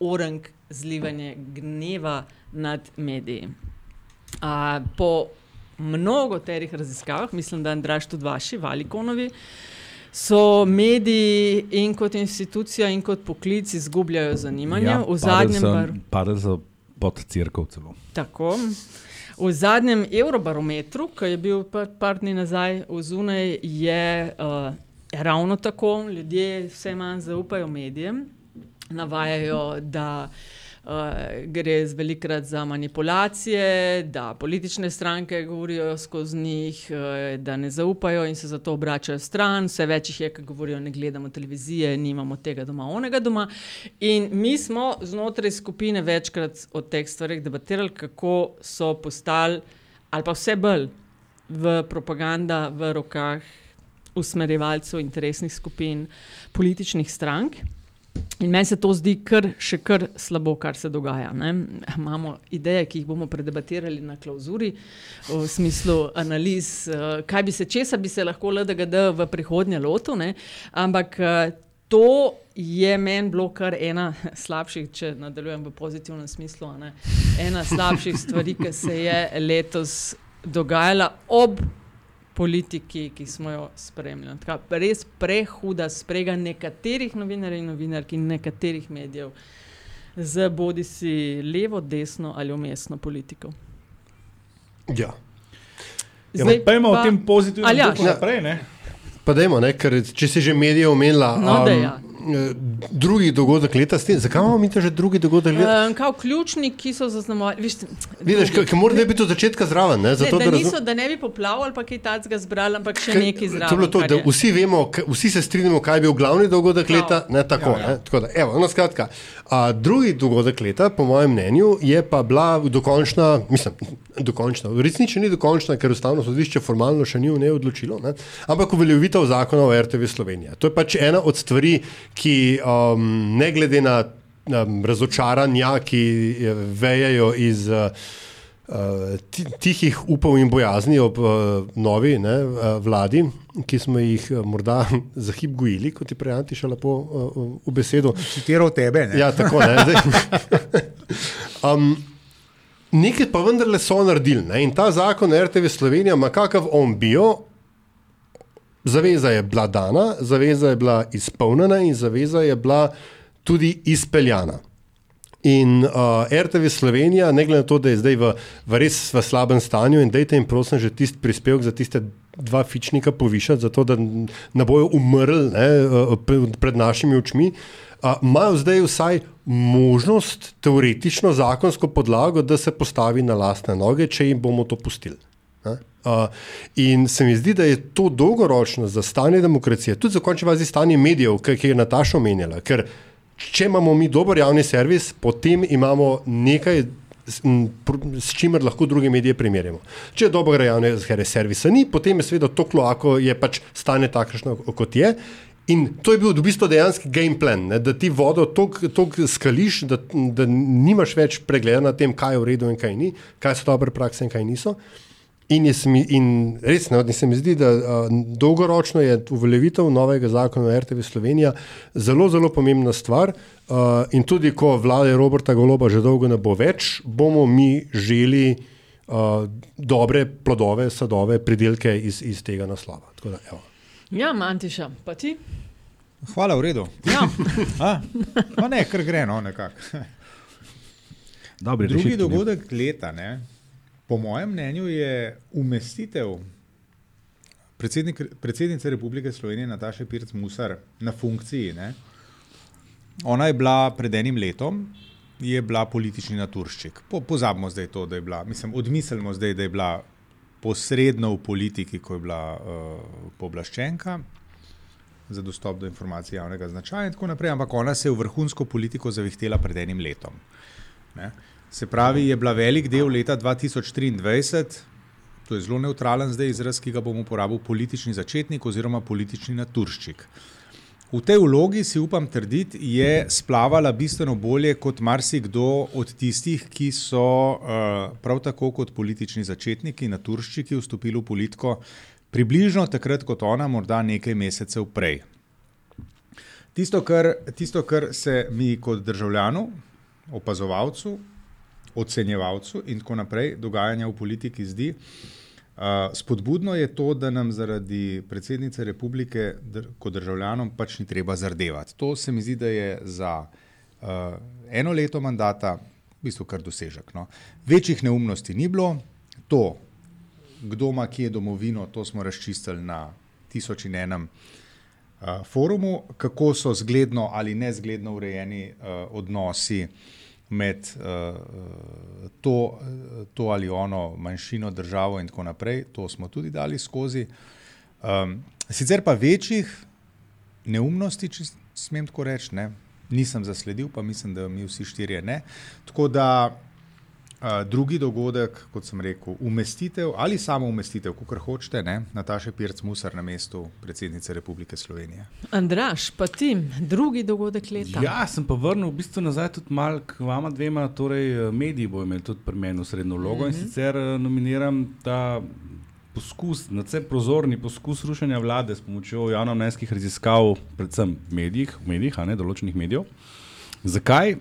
orang zlivanje gneva nad mediji. A, po mnogo terih raziskavah, mislim, da Andraš tudi vaši, Valikonovi, so mediji in kot institucija in kot poklic izgubljajo zanimanje. Ja, v zadnjem bar... Padali so pod crkvo celo. Tako. V zadnjem Eurobarometru, ki je bil par, par dni nazaj v Zunaj, je uh, ravno tako. Ljudje vse manj zaupajo medijem, navajajo, da uh, gre velikrat za manipulacije, da politične stranke govorijo skozi njih, uh, da ne zaupajo in se zato obračajo stran. Vse več jih je, ki govorijo, ne gledamo televizije, nimamo tega doma, onega doma. In mi smo znotraj skupine večkrat o teh stvarih debatirali, kako so postali, ali pa vse bolj v propaganda v rokah usmerjevalcev interesnih skupin, političnih strank. In meni se to zdi kar, še kar slabo, kar se dogaja. Ne? Imamo ideje, ki jih bomo predebatirali na klauzuri, v smislu analiz, eh, kaj bi se, česa bi se lahko LDGD v prihodnje lotil. ne. Ampak eh, to je meni bilo kar ena slabših, če nadaljujem v pozitivnem smislu, ena slabših stvari, ki se je letos dogajala ob politiki, ki smo jo spremljali. Taka res prehuda sprega nekaterih novinarjev in novinark in nekaterih medijev z bodi si levo, desno ali umestno politiko. Ja. Ja, Zdaj, pejmo pa... o tem pozitivnem ja, duhu naprej. Ne? Pa dajmo, ne, ker če si že medije omenila. No, um, ja. Drugi dogodek leta, tem, zakaj imamo mi to že drugi dogodek leta? Um, kao ključni, ki so zaznamovali. Vidiš, ki mora biti od začetka zraven. Ne, zato, ne, da, da, niso, da ne bi poplavili, pa kaj tacga zbrali, ampak še nekaj zraven. To je bilo to, da vsi vemo, vsi se strinjamo, kaj je bil glavni dogodek No. leta. Ne, tako, ja, ja. Ne, tako da, evo, no, skratka, a, drugi dogodek leta, po mojem mnenju, je pa bila dokončna, mislim, dokončna. V resnici ni dokončna, ker ustavno sodišče formalno še ni v njej odločilo, ne, ampak uveljavitev zakona o RTV Slovenija. To je pač ena od stvari, ki um, ne glede na um, razočaranja, ki eh, vejejo iz. Uh, tihih upov in bojazni ob uh, novi ne, uh, vladi, ki smo jih uh, morda za hip gojili, kot je prej Antiša lepo uh, v besedo. Citiral tebe. Ne? Ja, tako ne. um, nekaj pa vendarle so naredili ne, in ta zakon RTV Slovenija ima kakav on bio. Zaveza je bila dana, zaveza je bila izpolnjena in zaveza je bila tudi izpeljana. In uh, RTV Slovenija, ne glede na to, da je zdaj v, v res v slabem stanju, in dajte jim prosim že tisti prispevek za tiste dva fičnika povišati, zato da ne bojo umrli ne, pred našimi očmi, uh, imajo zdaj vsaj možnost, teoretično, zakonsko podlago, da se postavi na lastne noge, če jim bomo to pustili. Uh, in se mi zdi, da je to dolgoročno za stanje demokracije, tudi za končni fazi stanje medijev, ki je Nataša omenjala. Ker če imamo mi dober javni servis, potem imamo nekaj, s, čimer lahko druge medije primerjamo. Če dobrega javnega servisa ni, potem je seveda to kloako, je pač stanje takšno, kot je. In to je bil v bistvu dejanski game plan, ne, da ti vodo tako skališ, da, da nimaš več pregleda na tem, kaj je v redu in kaj ni, kaj so dobre prakse in kaj niso. In, mi, in res ne, se mi zdi, da uh, dolgoročno je uveljavitev novega zakona o RTV Slovenija zelo, zelo pomembna stvar. Uh, in tudi, ko vlade Roberta Goloba že dolgo ne bo več, bomo mi želi uh, dobre plodove, sadove, pridelke iz, iz tega naslova. Da, ja, Mantiša, pa ti? Hvala, v redu. Ja. A, ne, kar gre, no, nekako. Drugi rešitvi, dogodek ne? leta, ne? Po mojem mnenju je umestitev predsednice Republike Slovenije Nataše Pirc Musar na funkciji. Ne? Ona je bila pred enim letom, je bila politični naturščik. Po, pozabimo zdaj to, da je bila, mislim, odmislimo zdaj, da je bila posredno v politiki, ko je bila uh, pooblaščenka za dostop do informacij javnega značaja in tako naprej, ampak ona se je v vrhunsko politiko zavihtela pred enim letom. Ne? Se pravi, je bila velik del leta 2023, to je zelo neutralen zdaj izraz, ki ga bom uporabil, politični začetnik oziroma politični naturščik. V tej vlogi si upam trditi, je splavala bistveno bolje kot marsikdo od tistih, ki so uh, prav tako kot politični začetniki, naturščiki, vstopili v politiko približno takrat kot ona, morda nekaj mesecev prej. Tisto, kar, tisto, kar se mi kot državljanu, opazovalcu, ocenjevalcu in tako naprej dogajanja v politiki zdi. Uh, spodbudno je to, da nam zaradi predsednice republike dr kot državljanom pač ni treba zardevati. To se mi zdi, da je za uh, eno leto mandata v bistvu kar dosežek. No. Večjih neumnosti ni bilo, to, kdo ima kje domovino, to smo razčistili na tisoč in enem uh, forumu, kako so zgledno ali nezgledno urejeni uh, odnosi med uh, to, to ali ono manjšino, državo in tako naprej, to smo tudi dali skozi. Um, sicer pa večjih neumnosti, če smem tako reči, ne, nisem zasledil, pa mislim, da mi vsi štirje ne. Tako da uh, drugi dogodek, kot sem rekel, umestitev ali samo umestitev, kako hočete, ne, Nataše Pirc Musar na mestu predsednice Republike Slovenije. Andraš, pa ti, drugi dogodek leta. Ja, sem pa vrnil v bistvu nazaj tudi mal k vama dvema, torej mediji bo imel tudi pri meni srednjo vlogo mm -hmm. in sicer nominiram ta poskus, nadvse prozorni poskus rušenja vlade s pomočjo javnomnenjskih raziskav, predvsem medijih, medijih, a ne določenih medijev. Zakaj?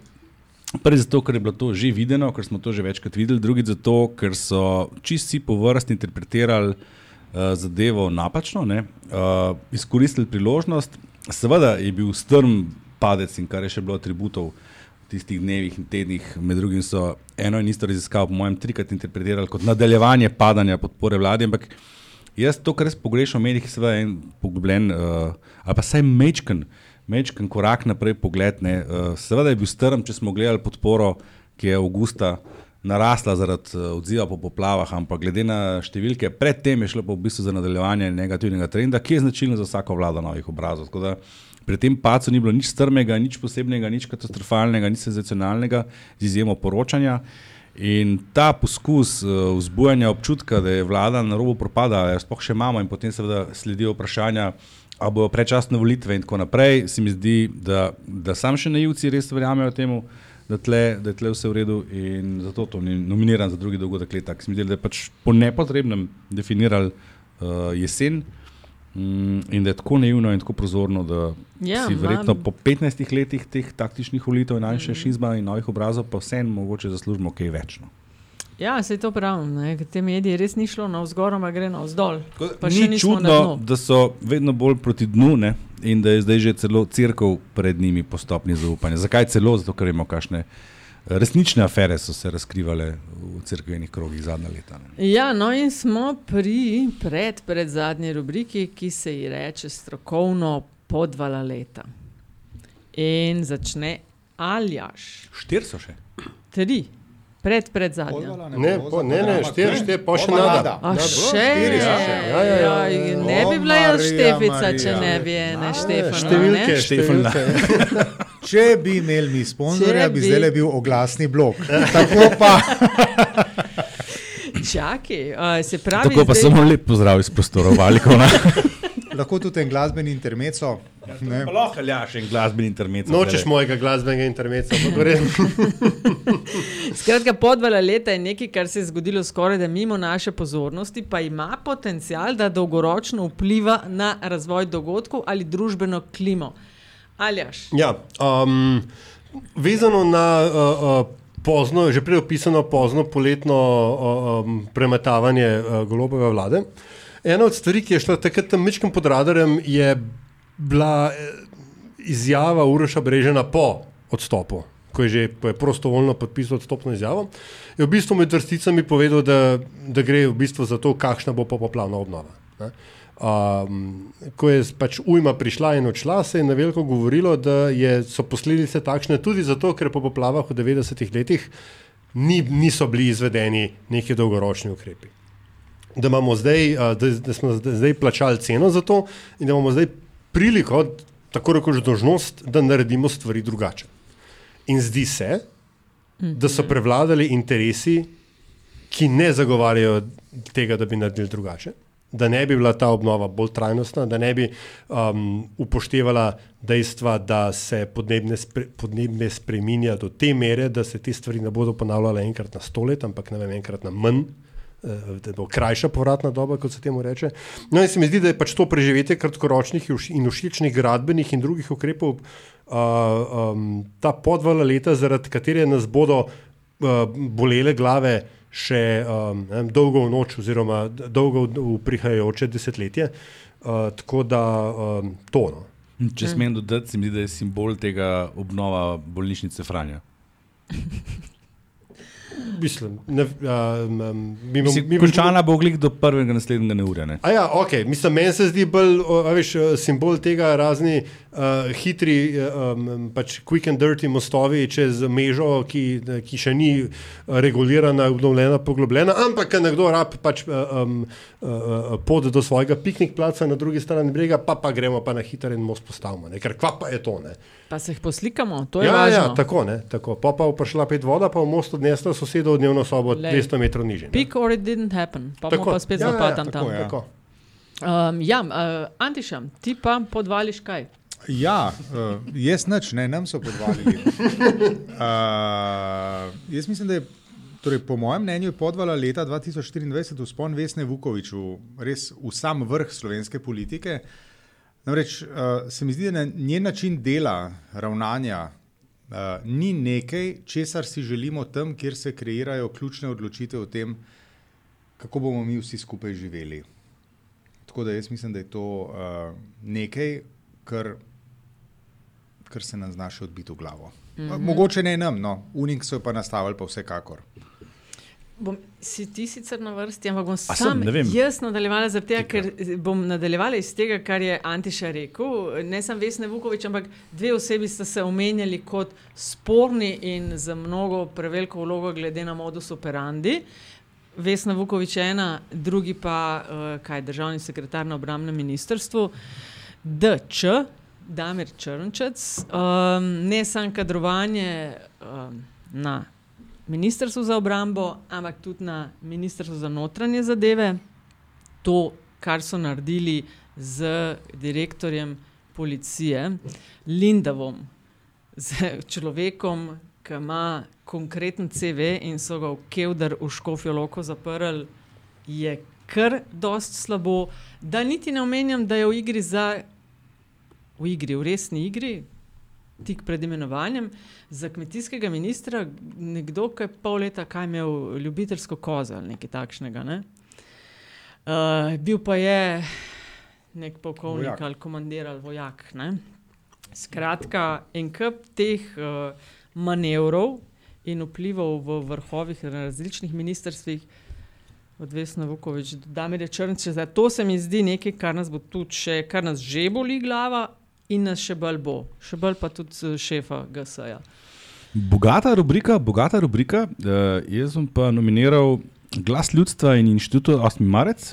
Prvi zato, ker je bilo to že videno, ker smo to že večkrat videli, drugi zato, ker so čisti po vrsti interpretirali uh, zadevo napačno, uh, izkoristili priložnost. Seveda je bil strm padec in kar je še bilo atributov tistih dnevih in tednih, med drugim so eno in isto raziskavo, po mojem, trikrat interpretirali kot nadaljevanje padanja podpore vladi. Ampak jaz to, kar res pogrešam v medijih, je seveda en poglobljen, uh, ali pa vsaj mečken, mečken korak naprej pogled. ne. Uh, seveda je bil strm, če smo gledali podporo, ki je avgusta narasla zaradi eh, odziva po poplavah, ampak glede na številke, predtem je šlo pa v bistvu za nadaljevanje negativnega trenda, ki je značilen za vsako vlado novih obrazov. Tako da Pri tem pacu ni bilo nič strmega, nič posebnega, nič katastrofalnega, nič senzacionalnega, z izjemo poročanja. In ta poskus uh, vzbujanja občutka, da je vlada na robu propada, jo sploh še imamo, in potem seveda sledijo vprašanja, ali bodo predčasne volitve in tako naprej, se mi zdi, da, da sam še naivci res verjamejo temu, da, tle, da je tle vse v redu in zato to ni nominiran za drugi dogodek leta. Se mi zdi, da je pač po nepotrebnem definirali uh, jesen. Mm, in da je tako naivno in tako prozorno, da Ja, si verjetno po 15 letih teh taktičnih volitev in anšešizma in novih obrazov, pa vseeno mogoče zaslužimo kaj več. Ja, se to pravim. ne, ker Te medije res ni šlo na vzgor, ampak gre na vzdolj. Ni čudno, da so vedno bolj proti dnu ne? in da je zdaj že celo crkva pred njimi po stopni zaupanja. Zakaj celo? Zato, ker vemo, kakšne resnične afere so se razkrivale v crkvenih krogih zadnja leta. Ne? Ja, no in smo pri pred, pred zadnji rubriki, ki se ji reče strokovno podvala leta. In začne Aljaš. Štir so še. Tri, pred, pred zadnja. Ne, po, ne, ne, štiri, štiri, pa še nada. A še? Štiri še. Ja, ja, ja. Ja, ne bi bila jaz Štefica, če ne bi ene Štefana. Številke, ne? številke. Če bi imeli mi sponzorja, bi bi- zdaj bil oglasni blok. Tako pa. Čakaj, uh, se pravi, Tako pa zdaj- samo lep pozdrav iz prostorov Valikona. Lahko tudi en glasbeni intermeco. Ne. Lahko ljaš en glasbeni intermezzo. Nočeš mojega glasbenega intermeca, pa gre. Skratka, podvala leta je nekaj, kar se je zgodilo skoraj da mimo naše pozornosti, pa ima potencial, da dolgoročno vpliva na razvoj dogodkov ali družbeno klimo. Aljaš. Ja, um, vezano na uh, uh, pozno, že prej opisano pozno poletno uh, um, premetavanje uh, golobove vlade. Ena od stvari, ki je šla takrat tam mečkim pod radarjem, je bila eh, izjava Uroša Brežena po odstopu, ko je že ko je prostovoljno podpisal odstopno izjavo. Je v bistvu med vrsticami povedal, da, da gre v bistvu za to, kakšna bo popoplavna obnova. Ne. Um, ko je pač ujma prišla in odšla, se je na veliko govorilo, da je, so posledice takšne tudi zato, ker po poplavah v 90-ih letih ni, niso bili izvedeni neki dolgoročni ukrepi. Da, zdaj, da, da smo zdaj plačali ceno za to in da imamo zdaj priliko, tako rekoč dožnost, da naredimo stvari drugače. In zdi se, da so prevladali interesi, ki ne zagovarjajo tega, da bi naredili drugače. Da ne bi bila ta obnova bolj trajnostna, da ne bi um, upoštevala dejstva, da se podnebne, spre, podnebne spreminja do te mere, da se te stvari ne bodo ponavljale enkrat na sto let, ampak ne vem, enkrat na manj, da bo krajša povratna doba, kot se temu reče. No, in se mi zdi, da je pač to preživetje kratkoročnih in všečnih gradbenih in drugih ukrepov, uh, um, ta podvala leta, zaradi katere nas bodo uh, bolele glave še um, ne, vem, dolgo v noč, oziroma dolgo v v prihajajoče desetletje. Uh, tako da um, to. No. Če smem dodati, se mi zdi, da je simbol tega obnova bolnišnice Franja. Mislim, ne, um, um, mi, Mislim, mi, končana bo glik do prvega naslednjega neurja. Ne? A ja, ok, mislim, meni se zdi bolj, a veš, eh, simbol tega razni uh, hitri, um, pač quick and dirty mostovi čez mežo, ki, ki še ni regulirana, obnovljena, poglobljena, ampak ker nekdo rab pač um, uh, pot do svojega piknik placa na drugi strani brega, pa pa gremo pa na hiter en most postavimo, ne? ker kva pa je to, ne. Pa se jih poslikamo, to je Ja, važno. ja, tako, ne, tako. Pa pa prišla pet voda, pa v most odnesla sosedo v dnevno sobo Lej. 200 metrov niže. ne. Pick or it didn't happen, pa Tako. pa spet Ja, ja, ja, zapatam tako, tam. ja. Tako. Um, ja, uh, Antiša, ti pa podvališ kaj? Ja, uh, jaz nič, ne, nam so podvalili. Uh, jaz mislim, da je, torej, po mojem mnenju, je podvala leta 2024 vzpon Vesne Vukovič v res v sam vrh slovenske politike. Namreč uh, se mi zdi, da njen način dela, ravnanja uh, ni nekaj, česar si želimo tam, kjer se kreirajo ključne odločitve o tem, kako bomo mi vsi skupaj živeli. Tako da jaz mislim, da je to uh, nekaj, kar, kar se nam znaša odbiti v glavo. Mm -hmm. Mogoče ne nam, no, Unik so jo pa nastavili, pa vsekakor. Bom, si ti sicer na vrsti, ampak bom sem, sam vem. jaz nadaljevala, zaradi tega, ker bom nadaljevala iz tega, kar je Antiša rekel. Ne sem Vesne Vukovič, ampak dve osebi sta se omenjali kot sporni in za mnogo preveliko vlogo glede na modus operandi. Vesna Vukovič je ena, drugi pa uh, kaj, državni sekretar na obramnem ministrstvu, DČ, Damir Črnčec, um, ne samo kadrovanje um, na ministrstvu za obrambo, ampak tudi na ministrstvu za notranje zadeve. To, kar so naredili z direktorjem policije Lindavom, z človekom, ki ima konkreten CV in so ga v Kevdar v Škofijo Loko zaprli, je kar dost slabo. Da niti ne omenjam, da je v igri za, v igri, v resni igri, tik pred imenovanjem, za kmetijskega ministra nekdo, ki je pol leta kaj imel ljubiteljsko kozo ali nekaj takšnega. Ne? Uh, bil pa je nek polkovnik Vojak. ali komandir ali vojak. Ne? Skratka, en kup teh uh, manevrov in vplivov v vrhovih na različnih ministrstvih, od Vesna Vukovič do Damire Črnče, zdaj to se mi zdi nekaj, kar nas bo tudi še, kar nas že boli glava in nas še bolj bo, še bolj pa tudi šefa GSA-ja. Bogata rubrika, bogata rubrika. Uh, jaz sem pa nominiral Glas ljudstva in inštitut 8. marec,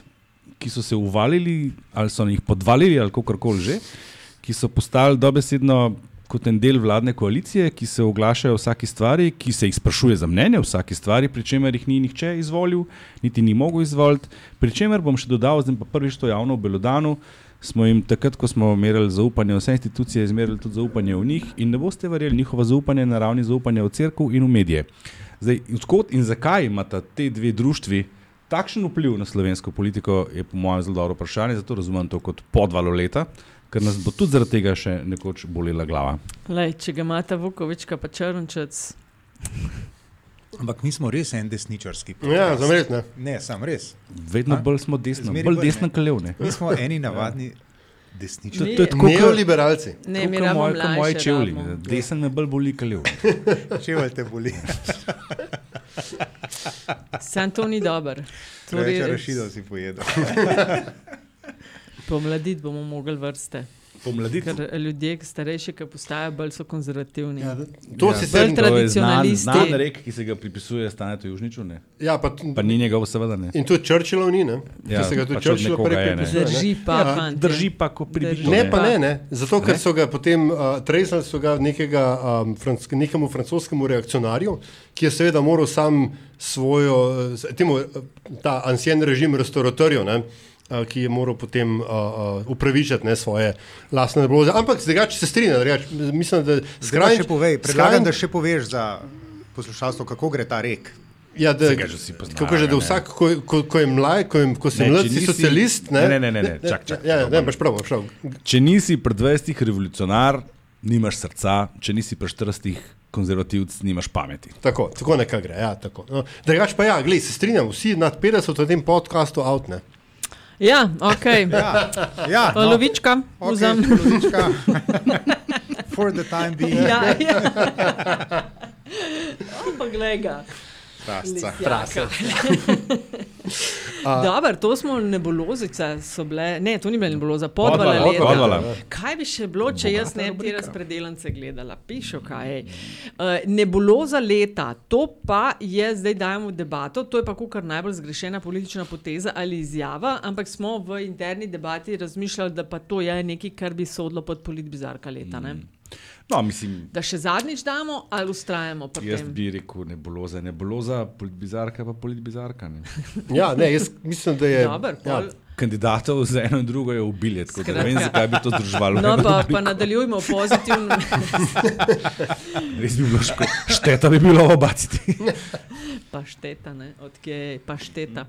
ki so se uvalili ali so jih podvalili ali kako koli že, ki so postali dobesedno kot en del vladne koalicije, ki se oglašajo o vsaki stvari, ki se jih sprašuje za mnenje o vsaki stvari, pri čemer jih ni nihče izvolil, niti ni mogel izvoliti. Pri čemer bom še dodal, zdaj pa prvič to javno v Belodanu, smo jim takrat, ko smo merili zaupanje vse institucije, izmerili tudi zaupanje v njih in ne boste verjeli, njihovo zaupanje je na ravni zaupanja v crkvu in v medije. Zdaj, odkot in zakaj imata te dve društvi takšen vpliv na slovensko politiko, je po mojem zelo dobro vprašanje, zato razumem to kot podvalo leta, ker nas bo tudi zaradi tega še nekoč bolela glava. Lej, če ga imata Vukovička pa Črnčec, Ampak mi smo res en desničarski. Ja, podcast. sem res, ne. Ne, sem res. Vedno A? bolj smo desno, Zmeraj bolj bolj, desno ne. kalevne. Mi smo eni navadni Ne. desničarji. To je tako, kot Neoliberalci. ne, mi kot rabimo moje, rabimo. Desen me bolj boli kalev. Čevelj te boli. Sam to ni. To Preveč rašidov si pojedel. Pomladiti bomo mogli vrste. Pomladiti. Ker ljudje, ki starejši, ki postajajo bolj so konzervativni. Ja, to Ja. si Bolj sem. To je znan, tradicionalisti. znan rek, ki se ga pripisuje Stanetu Južniču, ne? Ja, pa, pa ni njegov, seveda ne. in tudi Churchillov ni, ne? Ja, Ki se ga tudi pač Churchill nekoga je, ne. prepričuje. Drži pa, Ja. fantje. Drži pa, ko pride. Ne, pa ne, ne. Zato, ker Ne? so ga potem uh, tresali so ga nekega, um, franc, nekemu francoskemu reakcionarju, ki je seveda moral sam svojo, uh, temu, ta ansien režim restauratorjev, ne, ki je moral potem uh, uh, upravičiti ne, svoje lastne nebuloze. Ampak zdaj, če se strinjam, mislim, da povej, predlagam, da še poveš za poslušalstvo, kako gre ta rek. Ja, da, Saj ga že vsi poznajo, kako že, da ne. vsak, ko, ko, ko je mlaj, ko, je, ko Ne, mlad, si socialist. Ne, Ne, ne, ne, ne, čak, čak. Ja, ja, ne, imaš prav, prav. Če nisi pred 20 revolucionar, nimaš srca, če nisi pred 40 konzervativc, nimaš pameti. Tako, tako nekaj gre. Ja, tako. no, drugač pa ja, glej, se strinjam, vsi nad 50 v tem podkastu out. Ja, ok. Ja, ja No. Lovička, okay, vzem. polovička. For the time being. Ja, ja. Ampak glej ga. Prasca. Lisjaka. Dobro, to smo nebulozice, so bile, ne, to ni bila nebuloza, podvala Podvala, leta. podvala. Kaj bi še bilo, če jaz ne bi te razpredelance gledala? Pišo kaj. ej. Uh, nebuloza leta, to pa je, zdaj dajemo v debato, to je pa kar najbolj zgrešena politična poteza ali izjava, ampak smo v interni debati razmišljali, da pa to je nekaj, kar bi sodilo pod politbizarka leta. Ne? No, mislim, Da še zadnjič damo ali ustrajamo pri jaz tem? bi rekel nebuloza, nebuloza, politbizarka pa politbizarka. Ne. Ja, ne, jaz mislim, da je. Dober, ja, pol, Kandidatov za eno in drugo je ubilje, tako da ne vem, zakaj bi to združevalo. No, pa, rubriko. pa nadaljujmo pozitivno. Res bi bilo škoda. Šteta bi bilo obaciti. Pašteta, ne, odkje je pašteta.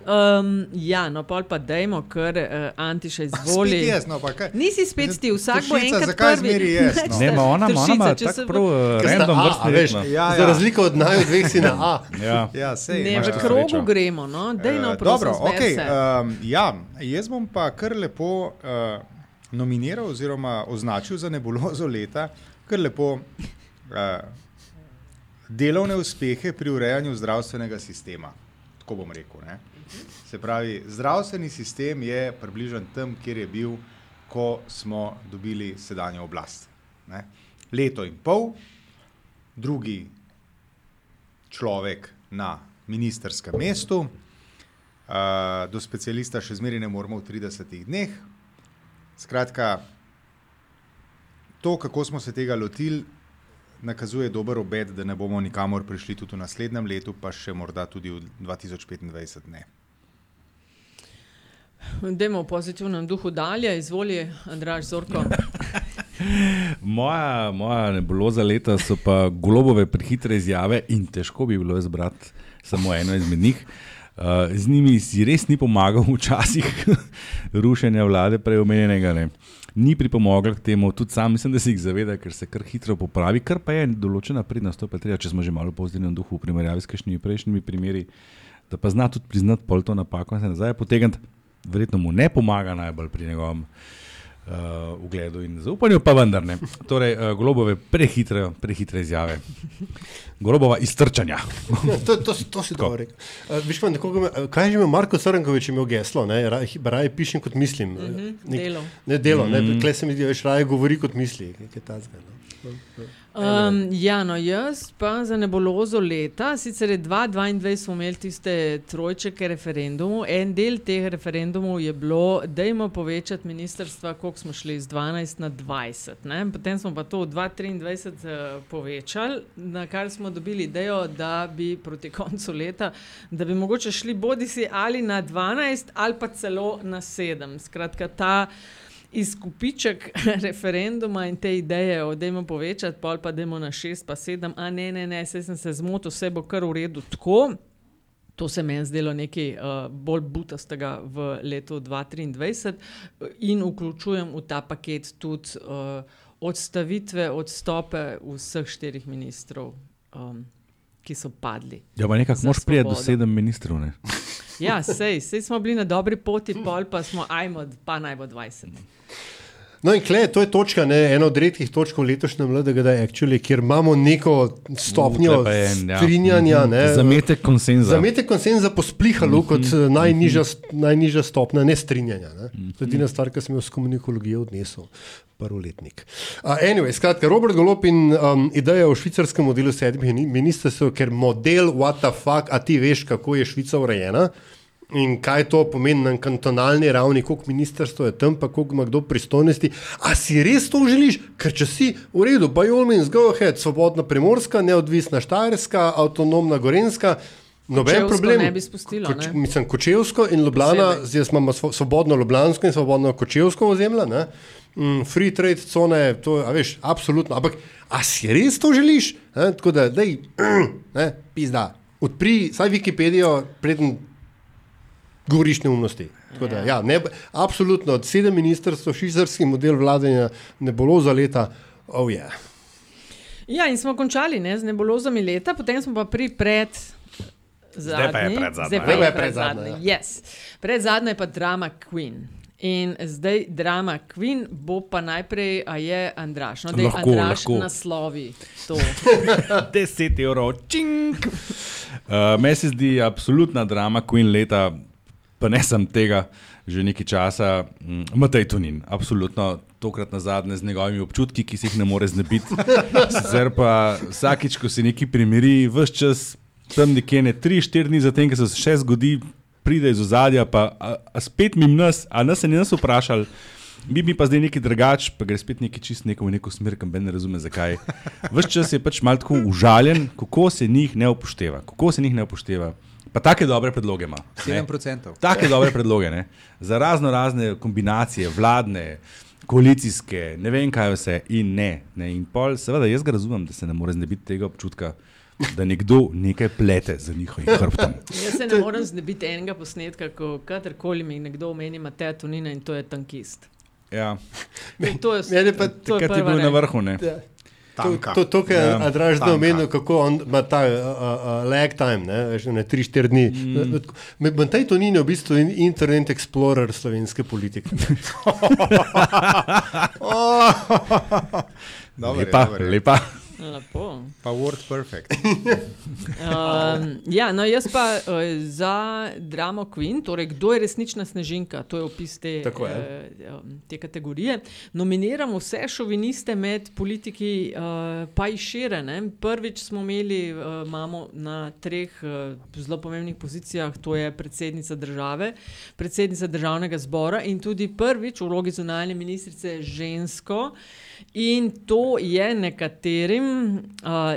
Um, ja, no, pol pa dajmo, ker uh, Antiša izvoli. Spet jaz, no, pa kaj? Nisi spet ti, vsak bo Tršica, enkrat zakaj prvi. zmeri jaz, no? Ne, ma ona, ona ima Tršica, če se tako bo- prav uh, sta random vrstni veš, no. Ja, Za ja. razliko od naju dveh si na A. Ja. Ja, sej, Ne, v krogu gremo, no, dej no, Eh, prosim, Dobro, zber okay, um, ja, jaz bom pa kar lepo uh, nominiral oziroma označil za nebulozo leta, kar lepo uh, delovne uspehe pri urejanju zdravstvenega sistema. Tako bom rekel. Ne? Se pravi, zdravstveni sistem je približen tam, kjer je bil, ko smo dobili sedanjo oblast. Ne? Leto in pol, drugi človek na ministerskem mestu, uh, do specialista še zmeraj ne moremo v 30 dneh. Skratka, to, kako smo se tega lotili, nakazuje dober obet, da ne bomo nikamor prišli tudi v naslednjem letu, pa še morda tudi v 2025. Ne. Dajmo v pozitivnem duhu dalje, izvoli, Andraš Zorko. Moja, moja nebuloza leta so pa golobove prehitre izjave in težko bi bilo izbrati samo eno izmed njih. Uh, z njimi si res ni pomagal včasih rušenja vlade, prej omenjenega. Ne. Ni pripomogla k temu, tudi sam mislim, da se jih zaveda, ker se kar hitro popravi, kar pa je določena prednost, to pa treba, če smo že malo pozitivni v duhu v primerjavi s kakšnimi prejšnjimi primeri, da pa zna tudi priznati pol to napako in se nazaj potegniti, verjetno mu ne pomaga najbolj pri njegovem uh, ugledu in zaupanju, pa vendar ne. Torej, uh, globove prehitre, prehitre izjave. Golobova iztrčanja. Ja, to, to, to si dobro rekel. Uh, viš, pa, nekoga, me- kaj je že imel Marko Srnkovič imel geslo? Ne? Raj, raje pišem kot mislim. Mhm, Nek- delo. Ne delo, ne, Mhm. mm. se mi zdi, več raje govori kot misli. Tazga, no? No, no. Um, ja, no, jaz pa za nebulozo leta, sicer je 2022 smo imeli tiste trojčeke referendumov, en del teh referendumov je bilo, da imamo povečati ministrstva, koliko smo šli iz 12 na 20. Ne? Potem smo pa to v 2023 uh, povečali, na kar smo dobili idejo, da bi proti koncu leta, da bi mogoče šli bodi si ali na 12 ali pa celo na 7. Skratka, ta izkupiček referenduma in te ideje, da imamo povečati, pol pa imamo na šest, pa sedem, a ne, ne, ne, saj sem se zmotil, vse bo kar v redu tako. To se meni zdelo nekaj uh, bolj butastega v letu 2023 in vključujem v ta paket tudi uh, odstavitve, odstope vseh štirih ministrov, um, ki so padli. Ja, pa nekako moš prijeti do sedem ministrov. Ne? Ja, sej, sej smo bili na dobri poti, pol pa smo, ajmo, pa naj bo 20. No, in kle, to je točka, ne, ena od redkih točk v letošnjem LDGD, actually, kjer imamo neko stopnjo U, tle pa je en, ja. strinjanja. Mhm. Ne, Zametek konsenza. Zametek konsenza po splihalu kot eh, najnižja, st- najnižja stopnja nestrinjanja. Ne. To je edina stvar, ki sem jo s komunikologije odnesel. Prvoletnik. Uh, anyway, skratka, Robert Golop in um, ideja o švicarskem modelu sedmih ni- ministrstev, ker model, what the fuck, a ti veš, kako je Švica urejena in kaj to pomeni na kantonalni ravni, koliko ministrstv je tam, pa koliko ima kdo pristojnosti. A si res to želiš? Ker če si v redu, by all means, go ahead, svobodna primorska, neodvisna štajerska, avtonomna gorenska. Noben Kočevsko problem. ne bi spustilo, ne? Mislim, Kočevsko in Ljubljana, zdaj imamo svo- svobodno Ljubljansko in svobodno Kočevsko ozemlje? Mm, free trade cone, to je, veš, absolutno. Ampak, a si res to želiš? Ne? Tako da, dej, ne, pizda. Odpri, saj Wikipedijo, preden govoriš neumnosti. Tako Da, ja, ne, absolutno, od sedem ministrstv, švicarski model vladanja ne bo za leta, oh je. Yeah. Ja, in smo končali ne, z nebulozami leta, potem smo pa pri pred. Zdaj pa je zadnji- predzadnja. Zdaj pa je predzadnja, predzadnji. Yes. Predzadnja je pa drama Queen. In zdaj drama Queen bo pa najprej, a je Andraš. No, da je Andraš lahko. naslovi to. 10 evrov, čink. Uh, Meni se zdi absolutna drama Queen leta, pa ne sem tega že nekaj časa, mm, Matej Tunin, absolutno. Tokrat na zadnje z njegovimi občutki, ki se jih ne more znebiti. Sicer pa vsakič, ko se nekaj primeri, vse čas tam nekje ne 3-4 dni zatem, ko se še zgodi, pride iz ozadja, pa a, a spet mim nas, a nas se ni nas vprašali. Bi mi pa zdaj nekaj drugače, pa gre spet nekaj čist neko v neko smer, kam ne razume zakaj. Ves čas je pač malo tako užaljen, kako se njih ne upošteva. Kako se njih ne upošteva. Pa take dobre predloge ima. ne. 7%. Take dobre predloge, ne? za razno razne kombinacije, vladne, koalicijske, ne vem kaj vse, in ne. ne. In pol, seveda, jaz ga razumem, da se ne more znebiti tega občutka, da nekdo nekaj plete za njihovim hrbtom. Jaz se ne morem znebiti enega posnetka, ko katerkoli mi nekdo omeni Mateja Tunina in to je tankist. Ja, To je, Meni pa to je takrat je prva bil na vrhu. Ne? Ja. To, Tanka. to, to kar je Ja, Adraž omenil, kako on ima ta uh, uh, lag time, ne, veš, ne 3-4 dni. Mm. Matej to ni v bistvu in- Internet Explorer slovenske politike. Dober je, Lepa, dober je. lepa. Lepo. Pa Word Perfect. Um, ja, no, jaz pa uh, za Dramo Queen, torej kdo je resnična snežinka, to je opis te, Tako je. uh, te kategorije. Nominiramo vse šoviniste med politiki, uh, pa i šire. Ne? Prvič smo imeli, uh, imamo na treh uh, zelo pomembnih pozicijah, to je predsednica države, predsednica državnega zbora in tudi prvič v vlogi zunanje ministrice žensko. In to je nekaterim uh,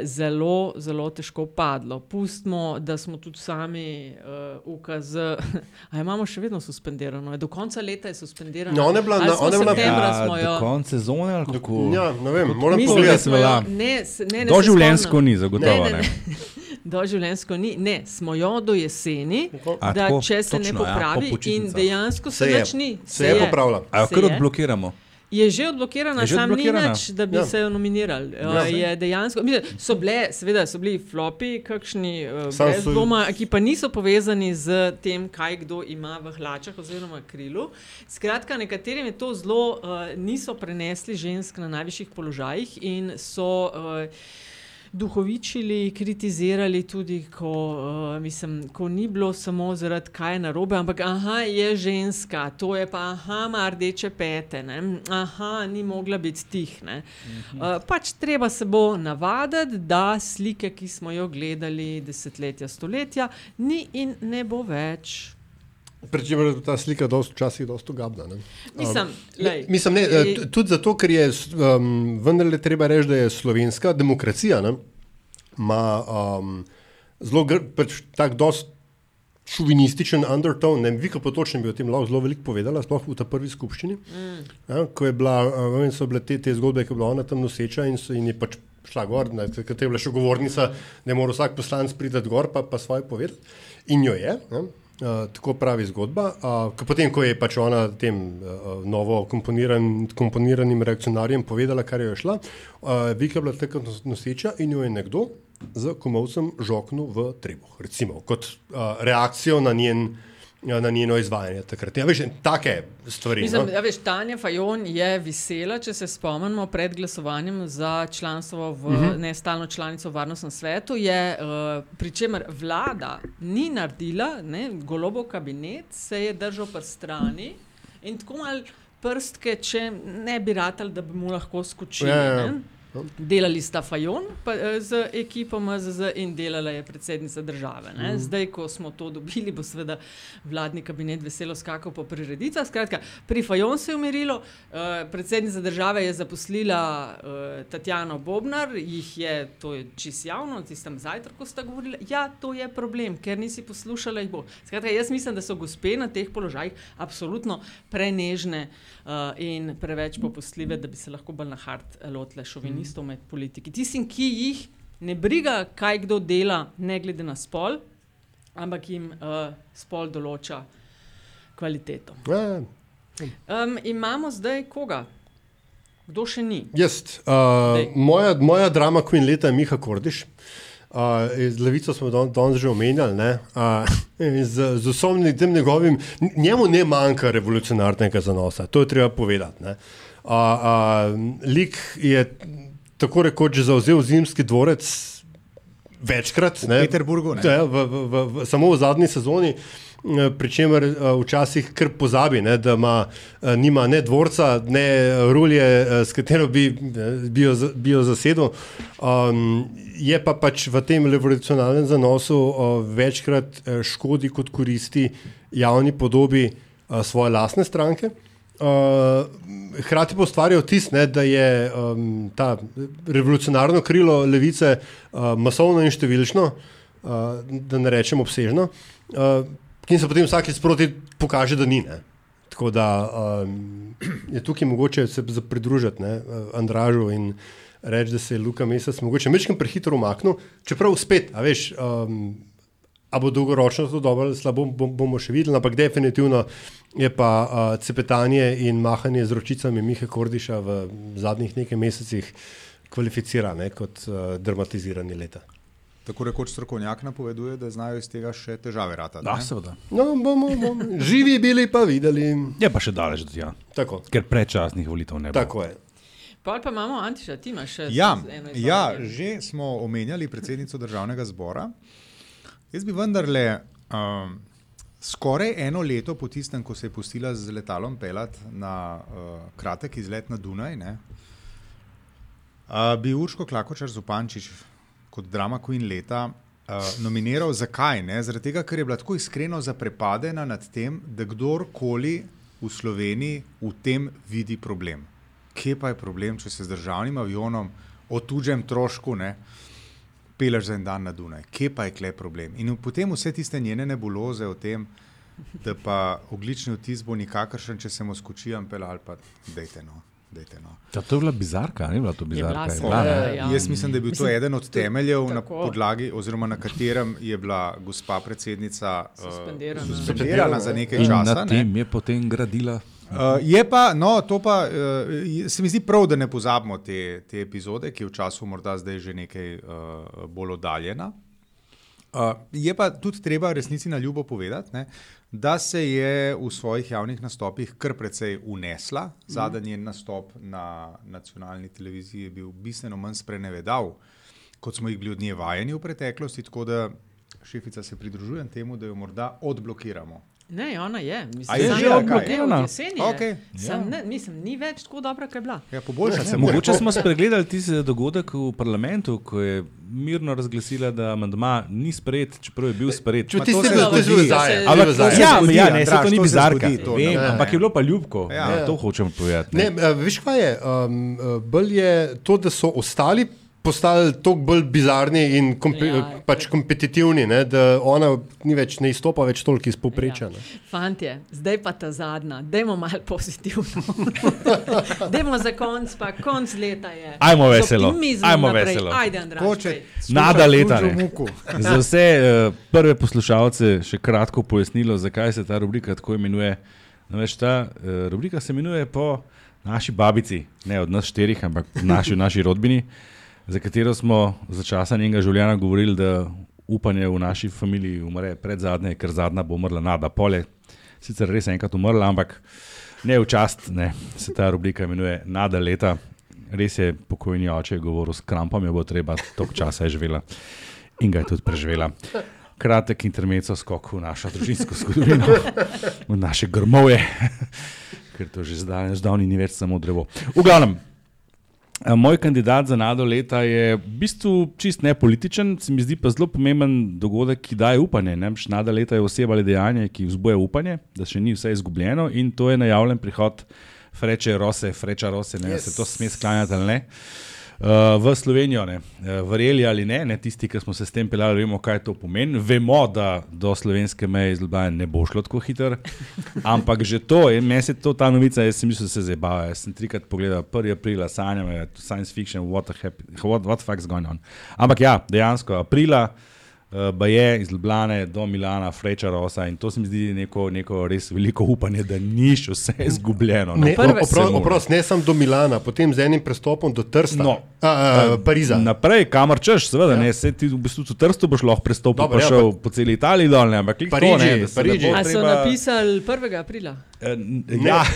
zelo, zelo težko padlo. Pustimo, da smo tudi sami uh, UKZ, a imamo še vedno suspendirano, do konca leta je suspendirano. No, ona je bila Ali na- je septembra Ja, smo jo. do konca sezone ali kako? Ja, ne vem, moram pogledati. ne, ne, ne, se Doživljenjsko spomnim. ni, zagotovo Ne, ne. ne. Doživljenjsko ni, ne, smo jo do jeseni, A, da tako, če se ne točno, ja, po popravi, in dejansko se, Se je. nič ni. Se je popravila. A jo Se kar je. odblokiramo? Je že odblokirana, Je že sam ni odblokirana? nič, da bi Ja. se jo nominirali. Ja. Ja. Je dejansko, mislim, so, bile, seveda, so bili flopi, kakšni Samo brez so- dvoma, ki pa niso povezani z tem, kaj kdo ima v hlačah oziroma krilu. Skratka, nekaterim je to zelo, uh, niso prenesli žensk na najvišjih položajih in so. Uh, Duhovičili, kritizirali tudi, ko, uh, mislim, ko ni bilo samo zaradi kaj je narobe, ampak aha, je ženska, to je pa aha, ima rdeče pete, ne? aha, ni mogla biti tih. ne. Uh, pač treba se bo navaditi, da slike, ki smo jo gledali desetletja, stoletja, ni in ne bo več. Pričemer je ta slika dost, včasih dosta gabna. Ne? Mislim, Um, lej, mislim ne, tudi zato, ker je um, vendarle treba reči, da je slovenska demokracija ne, ima um, zelo pač tak dost šovinističen undertone. Ne, Vika Potočnik bi o tem lahko zelo veliko povedala, sploh v ta prvi skupščini. Mm. Ja, ko je bila, vem, so bile te, te zgodbe, ki je bila ona tam noseča in, so, in je pač šla gor, ker je bila še govornica, da je moral vsak poslanec priti gor pa, pa svoje povedati. In jo je. Ne. Uh, tako pravi zgodba. Uh, potem, ko je pač ona tem uh, novo komponiran, komponiranim reakcionarjem povedala, kar je šla, uh, Vika je bila nos- noseča in jo je nekdo z komovcem žoknil v trebuh, recimo, kot uh, reakcijo na, njen, na njeno izvajanje takrat. Ja, veš, take stvari. Mislim, no? ja, veš, Tanja Fajon je vesela, če se spomnimo pred glasovanjem za članstvo v uh Mhm. -huh. nestalno članico v Varnostnem svetu. Je, uh, pri čemer vlada ni naredila, ne, golobov kabinet se je držal pri strani in tako mal prstke, če ne bi ratali, da bi mu lahko skočili. Ja, ja, ja. ne. Delali sta Fajon pa, eh, z ekipo MZZ in delala je predsednica države. Mm. Zdaj, ko smo to dobili, bo seveda vladni kabinet veselo skakal po priredicah. Skratka, pri Fajon se je umirilo, eh, predsednica države je zaposlila eh, Tatjano Bobnar, jih je, to je čist javno, tistem zajtrku sta govorila, ja, to je problem, ker nisi poslušala jih bo. Skratka, jaz mislim, da so gospe na teh položajih absolutno prenežne uh, in preveč popustljive, da bi se lahko bolj na hard lotile šovinistov med politiki. Tistim, ki jih ne briga, kaj kdo dela, ne glede na spol, ampak jim uh, spol določa kvaliteto. Um, imamo zdaj koga? Kdo še ni? Jaz, uh, moja, moja drama Queen leta je Miha Kordiš. Uh, z Levico smo don- danes že omenjali. ne, Uh, z, z vsem tem njegovim, njemu ne manjka revolucionarnega zanosa, to je treba povedati. ne. Uh, uh, lik je tako rekoč zauzel zimski dvorec večkrat. V Peterburgu, ne. Ja, v, v, v, v, samo v zadnji sezoni. eh, Pri čemer uh, včasih kar pozabi, ne, da ima, uh, nima ne dvorca, ne rulje, s katero bi, eh, bi, jo, bi jo zasedel. Um, je pa pač v tem revolucionarnem zanosu uh, večkrat škodi kot koristi javni podobi uh, svoje lastne stranke. Uh, hkrati pa ustvarja vtis, ne, da je um, ta revolucionarno krilo levice uh, masovno in številčno, uh, da ne rečem obsežno, uh, ki se potem vsakeč sproti pokaže, da ni. Ne. Tako da um, je tukaj mogoče se pridružiti ne, Andražu in reči, da se je Luka Mesec mogoče mečkam prehitro umaknil, čeprav spet, a veš. Um, A bo dolgoročno to dobro ali slabo, bom- bomo še videli, ampak definitivno je pa uh, cepetanje in mahanje z ročicami Miha Kordiša v zadnjih nekaj mesecih kvalificirane kot uh, dramatizirani leta. Tako rekoč strokovnjak napoveduje, da znajo iz tega še težave rata. Da, seveda. No, bomo, bomo živi bili pa videli. Je pa še daleč do tja, Tako, ker predčasnih volitev ne bo. tako je. Pol pa imamo Antiša, ti imaš še Ja, eno ja, že smo omenjali predsednico državnega zbora. Jaz bi vendarle um, skoraj eno leto po tistem, ko se je pustila z letalom pelati na uh, kratek izlet na Dunaj, ne, uh, bi Urško Klakočar Zupančič kot drama Queen leta uh, nominiral. Zakaj? Ne? Zaradi tega, ker je bila tako iskreno zaprepadena nad tem, da kdorkoli v Sloveniji v tem vidi problem. Kje pa je problem, če se z državnim avionom o tuđem trošku ne, peleš za en dan na Dunaj? Kje pa je kle problem? In potem vse tiste njene nebuloze o tem, da pa oglični vtis bo nikakršen, če se mu skočijo pel ali pa dejte no. Dejte, no. Ja, to je bila bizarka, ni bila to bizarka. bila je bila, ne? ja. Jaz mislim, da je bil to Mislim, eden od temeljev, na tako. podlagi, oziroma na katerem je bila gospa predsednica uh, Suspendirana. suspendirana za nekaj In časa. na Ne. tem je potem gradila. Uh, je pa, no, to pa uh, se mi zdi prav, da ne pozabimo te, te epizode, ki je v času morda zdaj že nekaj uh, bolj oddaljena. Uh, je pa tudi treba resnici na ljubo povedati, ne, da se je v svojih javnih nastopih kar precej unesla. Zadnji njen nastop na nacionalni televiziji je bil bistveno manj sprenevedal, kot smo jih bili od nje vajeni v preteklosti. Tako da, šefica, se pridružujem temu, da jo morda odblokiramo. Ne, ona je. Mislim, A je že, ne, ali kaj? ne, ne, mislim, ni več tako dobra, kot je bila. Ja, poboljša se. Mogoče smo spregledali tisti dogodek v parlamentu, ko je mirno razglasila, da amandma ni sprejet, čeprav je bil sprejet. Če Ma ti to se se zgodi, zgodi. zdaj. Ampak ja, ja, ne, se Andraž, to ni bizarka. zgodi, to, Vem, ne. ampak je bilo pa ljubko. Ja. Ja. To hočem povedati. Ne, Ne. eh, veš kaj je? Um, eh, bolj je to, da so ostali postali toliko bolj bizarni in kompe, Ja, ja, pač kompetitivni, ne, da ona ni več, ne izstopa več toliko iz povprečja. Ja. Fantje, zdaj pa ta zadnja, dajmo malo pozitivno. dajmo za konc, pa konc leta je. Ajmo veselo, ajmo veselo. Ajde, Andraž, pej. Nada leta. Za vse uh, prve poslušalce še kratko pojasnilo, zakaj se ta rubrika tako imenuje. Namreč ta uh, rubrika se imenuje po naši babici, ne od nas štirih, ampak naši, naši rodbini, za katero smo za časa njenega življenja govorili, da upanje v naši familiji umre pred zadnje, ker zadnja bo umrla nada pole. Sicer res enkrat umrla, ampak ne v čast, ne. se ta rubrika imenuje Nada leta. Res je pokojni oče govoril s krampom, jo bo treba, toliko časa živela in ga je tudi preživela. Kratek intermezzo skok v našo družinsko zgodovino, v naše grmovje, ker to že zdaj zdavni ni več samo drevo. V glavnem, moj kandidat za nado leta je v bistvu čist nepolitičen, se mi zdi pa zelo pomemben dogodek, ki daje upanje. Nada leta je oseba ali dejanje, ki vzbuja upanje, da še ni vse izgubljeno in to je najavljen prihod Freče Rose, Freča Rose, ne yes. se to sme sklanjati ali ne. Uh, v Slovenijo, ne. Uh, verjeli ali ne, ne, tisti, ki smo se s tem pelali, vemo, kaj to pomeni. Vemo, da do slovenske meje iz Ljubljana ne bo šlo tako hitro, ampak že to, in meni se to ta novica, jaz sem mislil, da se zabava. Jaz sem trikrat pogledal, 1. aprila, sanjam, je science fiction, what the, happy, what, what fuck's going on. Ampak ja, dejansko aprila. Uh, Baje iz Ljubljana do Milana, Freča Rosa in to se mi zdi neko, neko res veliko upanje, da ni še vse izgubljeno. no. Ne, prve- opro, Vsemu, ne. oprost, ne samo do Milana, potem z enim prestopom do Trsta, No. a, a, Pariza. Naprej, kamor češ, seveda, ja. ne, se ti v bistvu v Trstu boš lahko prestopil, Dobro, pa ja, šel po celi Italiji dol, ne, ampak klik to, Pariži, se ne Pariži. A so treba- napisali 1. aprila? Eh, n- Ja,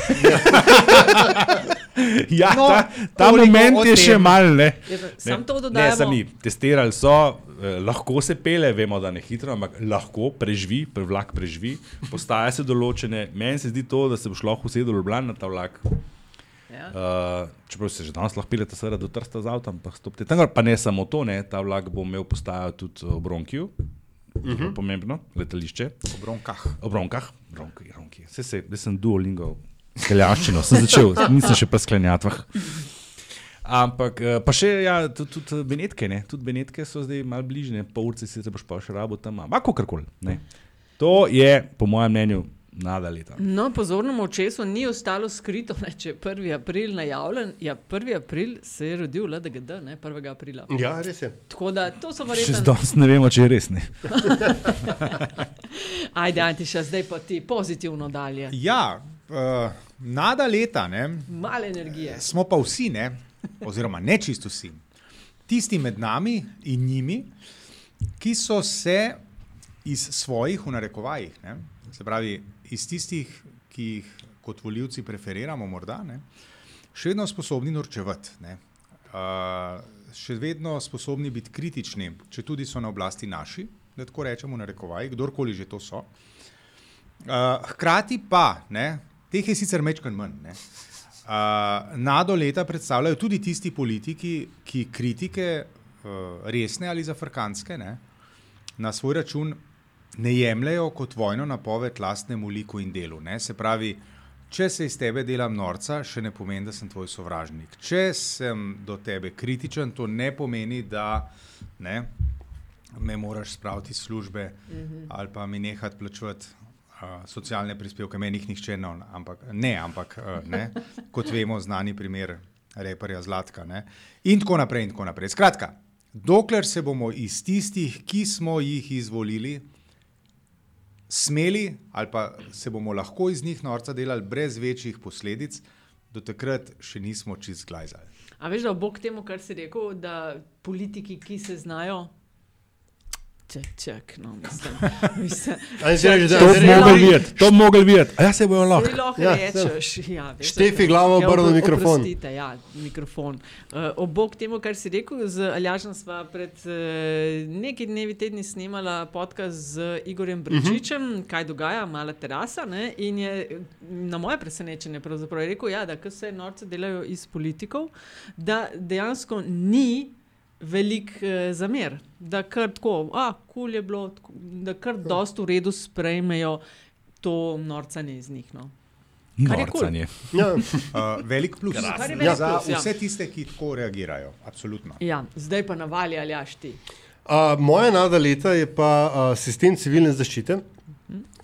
ja No, ta, ta moment je še tem. mal. Ne. Ne, Samo to Ne, dodajamo. sami testirali so, eh, lahko se pele, vemo, da ne hitro, ampak lahko preživi, pre vlak preživi, postaje se določene. Meni se zdi to, da se boš lahko usedel v Ljubljana na ta vlak. Ja. Uh, čeprav se že danes lahko pilete seveda do Trsta z avtom, pa stopite tam, pa ne samo to, ne, ta vlak bo imel postajo tudi v Bronkiju, uh -huh. pomembno letališče. V Bronkah. O bronkah, bronki, bronki. Vse se, jaz sem duolingo, skaljaščino, sem začel, nisem še pri sklanjatvah. Ampak, eh, pa še, ja, tudi, tudi Benetke, ne, tudi Benetke so zdaj malo bližje, pol urce si se boš pa še rabo tam, ampak kakorkoli. ne. To je, po mojem mnenju, nada leta. No, pozornemu očesu ni ostalo skrito, ne, če je 1. april najavljen. Ja, 1. april se je rodil LDGD, ne 1. aprila. Ja, res je. Tako da to so Še verjetno. zdaj ne vemo, če je res. Ne. Ajde, Antiša, zdaj pa ti pozitivno dalje. Ja, uh, nada leta, ne, Malo energije. smo pa vsi, ne, oziroma ne čisto vsi, tisti med nami in njimi, ki so se iz svojih, v narekovajih, ne, se pravi iz tistih, ki jih kot voljivci preferiramo, morda, ne, še vedno sposobni norčevati. ne. Uh, še vedno sposobni biti kritični, če tudi so na oblasti naši, da tako rečemo, na rekovaj, kdorkoli že to so. Uh, hkrati pa, ne, teh je sicer mečkan manj. Ne, uh, nado leta predstavljajo tudi tisti politiki, ki kritike, uh, resne ali zafrkanske, ne, na svoj račun ne jemljajo kot vojno napoved lastnemu liku in delu. Ne. Se pravi, če se iz tebe delam norca, še ne pomeni, da sem tvoj sovražnik. Če sem do tebe kritičen, to ne pomeni, da ne, me moraš spraviti iz službe mm -hmm. ali pa mi nehati plačevati. Uh, socialne prispevke, meni jih nihče ne, ampak, ne, ampak uh, ne, kot vemo, znani primer reperja Zlatka. Ne, in tako naprej. In tako naprej. Skratka, dokler se bomo iz tistih, ki smo jih izvolili, smeli ali pa se bomo lahko iz njih norca delali brez večjih posledic, do takrat še nismo čist glajzali. A veš, da obok temu, kar si rekel, da politiki, ki se znajo. Čak, čak, no, mislim. mislim rečeš, da- To bi zdaj, videti, to bi mogli videti. A ja se bojo lahko. Lahko Ja, ja, rečeš, ja, veš, Štefi glavo, ja, obrni opro- mikrofon. Oprostite, ja, mikrofon. Uh, obok temu, kar si rekel, z Aljažem sva pred uh, nekaj dnevi, tedni snemala podcast z Igorjem Brčičem, uh -huh. kaj dogaja, mala terasa. Ne, in je na moje presenečenje pravzaprav je rekel, ja, da se norce delajo iz politikov, da dejansko ni. Velik eh, zamer, da kar tako, a kul je bilo, tako, da kar dosta v redu sprejmejo to norcanje iz njih. No. Norcanje. Ja. Uh, velik plus velik za plus, ja. vse tiste, ki tako reagirajo. Absolutno. Ja, zdaj pa navali ali ašti. A, moja nada leta je pa a, sistem civilne zaščite.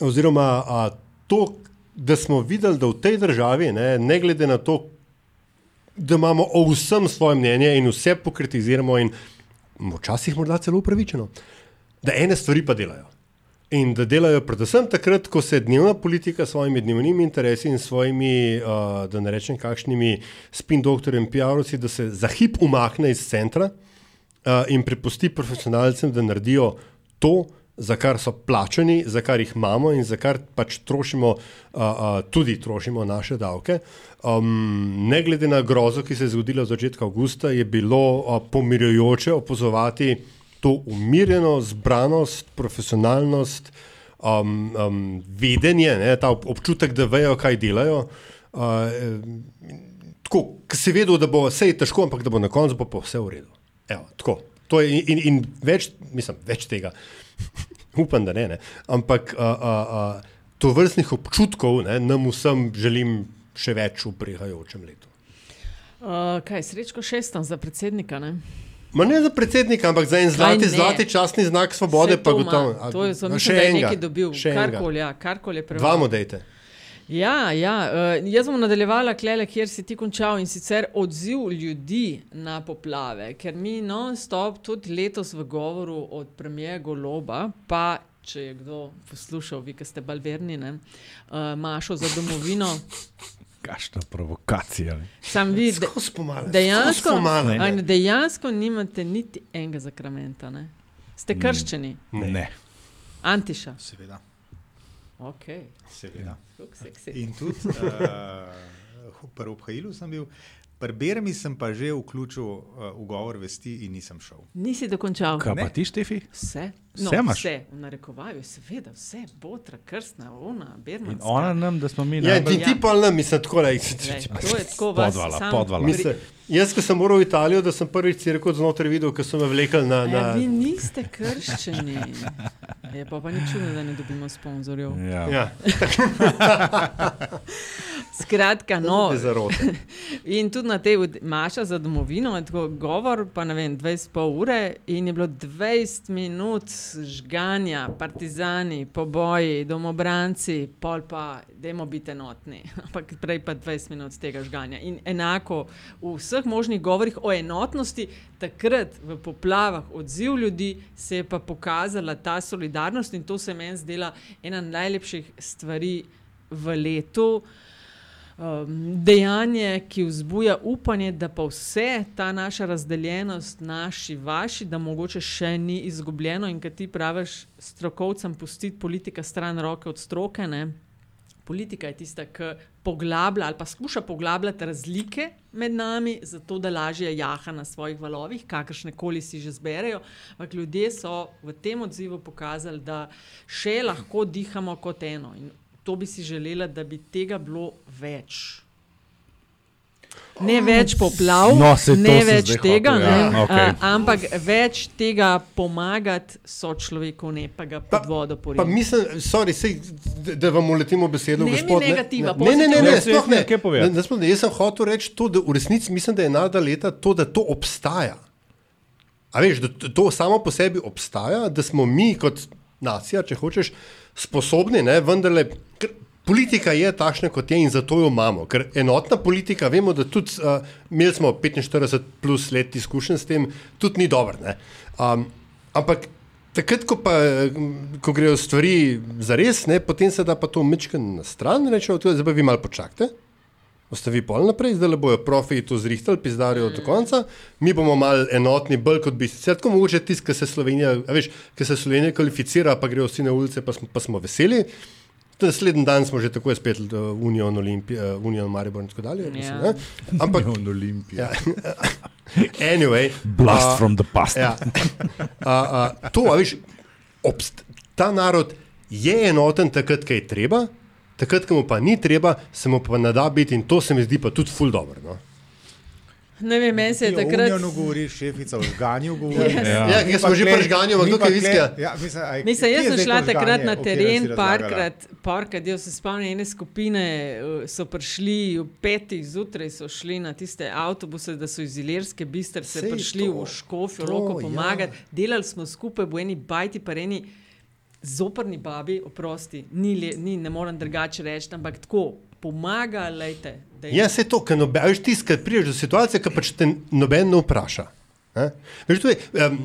Oziroma a, to, da smo videli, da v tej državi, ne, ne glede na to, da imamo o vsem svoje mnenje in vse pokritiziramo, in včasih morda celo upravičeno, da ene stvari pa delajo. In da delajo predvsem takrat, ko se dnevna politika s svojimi dnevnimi interesi in svojimi, uh, da ne rečem, kakšnimi spin doktorjem, PR-ovci, da se za hip umakne iz centra uh, in prepusti profesionalcem, da naredijo to, za kar so plačani, za kar jih imamo in za kar pač trošimo, uh, uh, tudi trošimo naše davke. Um, ne glede na grozo, ki se je zgodila v začetku avgusta, je bilo uh, pomirjujoče opazovati to umirjeno, zbranost, profesionalnost, um, um, vedenje, ne, ta ob- občutek, da vejo, kaj delajo. Uh, tako, ki si vedel, da bo vse težko, ampak da bo na koncu pa, vse v redu. Evo, tako. To je in, in, in več, mislim, več tega. Upam, da ne. ne. Ampak uh, uh, uh, to vrstnih občutkov ne, nam vsem želim še več v prihajajočem letu. Uh, kaj, srečko šestam za predsednika. Ne? Ma ne za predsednika, ampak za en zlati, zlati časni znak svobode. Pa to ima. gotovo. A, To je a, zelo še nekaj enega, dobil, še enega. karkoli, ja, karkoli je Dva preveč. mu dejte. Ja, ja uh, jaz bom nadaljevala klele, kjer si ti končal in sicer odziv ljudi na poplave, ker mi non-stop tudi letos v govoru od premije Goloba, pa če je kdo poslušal, vi, ki ste balverni, ne, uh, Mašo za domovino. Kakšna provokacija. ne. Sam vi, de, Skozi pomale, dejansko, skozi pomale. a ne, dejansko nimate niti enega zakramenta. Ne? Ste krščeni, Ne. Antiša. Seveda. Okay. Seveda. Seksi. In tudi uh, pri obhajilu sem bil, pri Bermi sem pa že vključil uh, ugovor vesti in nisem šel. Nisi dokončal. Kaj pa ti, Štefi? Vse. Vse imaš? vse, v narekovaju, seveda, vse, botra, krstna, ona, In bermanska. ona nam, da smo mi Ja, najbolj- ti, ti pa ne, mislim, tako le. Glej, To je tako vas Podvala, sam podvala. Mislim, jaz, ko sem moral v Italijo, da sem prvič cirko znotraj videl, ko so me vlekli na. na... Ja, vi niste krščeni. Je pa, pa ni čudno, da ne dobimo sponzorjev. Ja. Ja, Skratka, no. te. In tudi na tej od- Maša za domovino tako govor, pa ne vem, 20 pol ure in je bilo 20 minut žganja, partizani, poboji, domobranci, pol pa, dajmo biti enotni. Ampak prej pa 20 minut tega žganja. In enako v vseh možnih govorih o enotnosti, takrat v poplavah odziv ljudi se je pa pokazala ta solidarnost in to se meni zdela ena najlepših stvari v letu um, dejanje, ki vzbuja upanje, da pa vse ta naša razdeljenost, naši, vaši, da mogoče še ni izgubljeno in kad ti praviš strokovcem pustiti politika stran roke od stroke. Ne? Politika je tista, ki poglablja ali pa skuša poglabljati razlike med nami, zato da lažje jaha na svojih valovih, kakršne koli si že zberejo. Ampak ljudje so v tem odzivu pokazali, da še lahko dihamo kot eno. In to bi si želela, da bi tega bilo več. Ne več poplav, No, ne več zdaj tega, hotel, ne, ja, okej. a, ampak več tega pomagati so človeku, ne pa ga pod vodo Pa poriti. mislim, sorry, sej, da- vam uletimo besedo, Ne gospod. negativa, ne, ne, ne, ne, ne, sploh ne. Kaj? Ne, ne, ne. Jaz sem hotel reči to, da v resnici mislim, da je nada leta to, da to obstaja. A veš, da to- to samo po sebi obstaja, da smo mi kot nacija, če hočeš, sposobni, ne, vendarle. Politika je takšna, kot je, in zato jo imamo. Ker enotna politika, vemo, da tudi uh, imeli smo 45 plus let izkušenj s tem, tudi ni dobro. Um, ampak takrat, ko, pa, mm, ko grejo stvari za res, potem se da pa to mečken na stran in rečejo, zdaj pa vi malo počakajte. Boste vi pol naprej, zdaj bojo profi to zrihtali, pizdarijo do konca, mi bomo malo enotni, bolj kot bi sicer tako mogoče tisti, ki se Slovenija, veš, ki se Slovenija kvalificira, pa grejo vsi na ulice, pa smo, pa smo veseli. Naslednji dan smo že tako spet uh, Union Olimpija, uh, Union Maribor in tako dalje. Mislim, Ja. ne. Ampak, Union Olimpija. ja, anyway. Blast a, from the past. Ja. A, a, to, a veš, obst, ta narod je enoten takrat, ko je treba, takrat, ko mu pa ni treba, se mu pa ne da biti in to se mi zdi pa tudi ful dobro. No? Ne vem, meni se je takrat. Unionu govori, šefica v žganju govori. Yes. Ja, ja, ker smo že pri žganju, ampak mi kdo pa kaj tle- viskija? Ja, mislim, aj, Mislim, jaz sem šla takrat na o teren, parkrat, parkrat, jaz se spomnim ene skupine, eh, so prišli ob petih zjutraj, so šli na tiste avtobuse, da so iz Ilirske bistrce Sej prišli to, v Škofijo, roko ja. pomagati. Delali smo skupaj v eni bajti, pa eni zoprni babi, oprosti, ni, le, ni ne morem drugače reči, ampak tako pomaga, lejte. Ja, se to, ker noben, veš, tisti, ki prideš do situacije, ki pač te noben ne vpraša. Ne? Veš, tudi, um,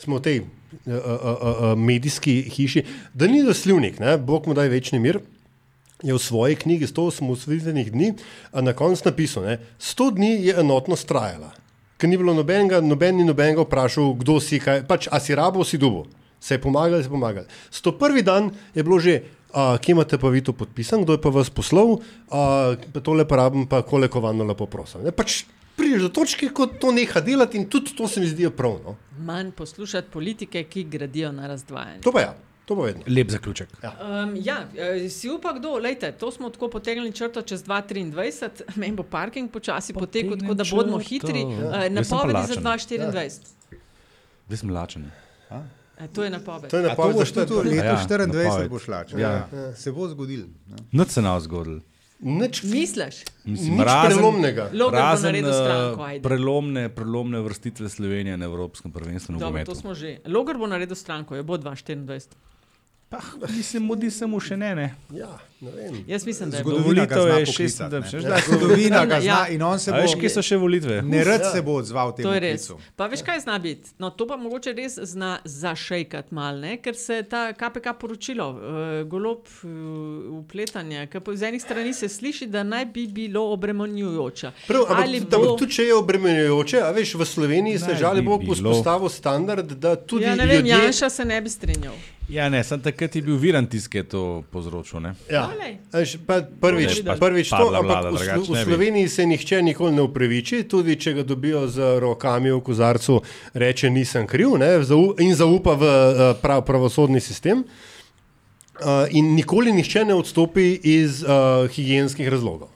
smo v tej uh, uh, uh, medijski hiši, da ni doslivnik, ne? Bog mu daj večni mir. Je v svoji knjigi 108 usvojitvenih dni a na koncu napisal, da 100 dni je enotnost trajala, ker ni bilo nobenega, noben ni nobenega vprašal, kdo si, kaj, pač, a si rabo, si dubo. Se je pomagali, se je pomagali. 101. dan je bilo že, uh, kje imate pa vi to podpisan, kdo je pa vas poslal, uh, pa tole pa rabim, pa koliko vam lepo prosim. Ne, pač prideš do točke, ko to neha delati in tudi to se mi zdi prav. No. Manj poslušati politike, ki gradijo na razdvajanje. To pa ja, to pa vedno. Lep zaključek. Ja. Um, ja, eh, si upa kdo, lejte, to smo tako potegnili črto čez 2023, meni bo parking počasi potekel, tako da bodimo črto. hitri. Ja. Uh, napovedi za lačen. 2024. Zdaj sem lačen. E, to je napoved. To je A to napoved boš tudi v letu Ja, 24 napoved. boš šla. če- Ja. Ja. Se bo zgodil. ne. Noč se nam zgodil. Nič, Misliš? Mislim, nič prelomnega. Logan bo razen stranko, eh, ajde. prelomne, prelomne vrstitve Slovenije na Evropskem prvenstvu Dobro, to smo že. Logar bo naredil stranko, je bo 2024. Pa, mislim, mudi se mu še ne. ne. Ja. Jaz mislim, da je bo. Zgodovina volitev zna je poklicati, 26, ne. že zdaj. Zgodovina ga zna Ja. in on se A bo. veš, kje so še volitve? Nerad Ja. se bo odzval temu To je res. klicu. Pa veš, kaj zna biti? No, to pa mogoče res zna zašejkati mal, ne? ker se ta KPK poročilo, uh, golob uh, upletanja, ki po z enih strani se sliši, da naj bi bilo obremenjujoče. Prav, ampak, Ali bo... bo... tudi če je obremenjujoče, a veš, v Sloveniji se žali bilo. vzpostavil standard, da tudi Ja, ne vem, ljudje... Janša se ne bi strinjal. Ja, ne, sem takrat je bil viran tisk, ki je to povzročil. Ne? Ja. Veš, pa prvič, pač prvič to, padla ampak vlada, v, v. Sloveniji se nihče nikoli ne upraviči, tudi če ga dobijo z rokami v kozarcu, reče nisem kriv ne, in zaupa v eh, prav, pravosodni sistem. Uh, in nikoli nihče ne odstopi iz uh, higijenskih razlogov.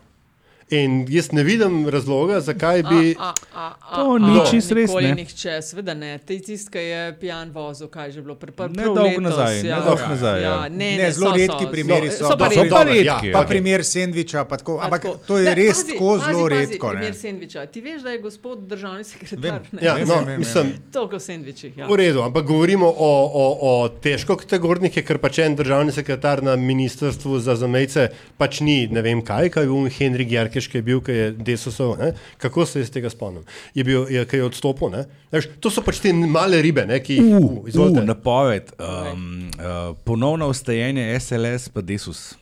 In jaz ne vidim razloga, zakaj bi. A, a, a, To ni čisto res, ne. nihče, seveda ne. Ti tisti, ki je pijan vozil, kaj je že bilo prvo Ne dolgo nazaj, ne dolgo nazaj, ja. Ne, Ne, zelo so, redki so, primeri so. so, So pa so pa redki, Ja, ja. pa Ok. primer sendviča, pa tako, A ampak tako. to je Ne, res pazi, tako pazi, zelo pazi, redko. ne. Primer sendviča. Ti veš, da je gospod državni sekretar. Vem. ne? Ja, Vem, no, vem, mislim, vem. Toliko sendvičih. Ja. V redu, ampak govorimo o, o, o težko kategornih, ker pač en državni sekretar na ministrstvu za zamejce pač ni ne vem kaj, kaj je bil Henrik Jarkeš, ki je bil, ki je Desosov, ne? kako se iz tega spomnim, je bil, je, ki je odstopil. Ne? Veš, to so pač te male ribe, ne, ki jih Uh, izvolite. uh, napoved. Um, uh, ponovno ustajenje SLS pa Desus.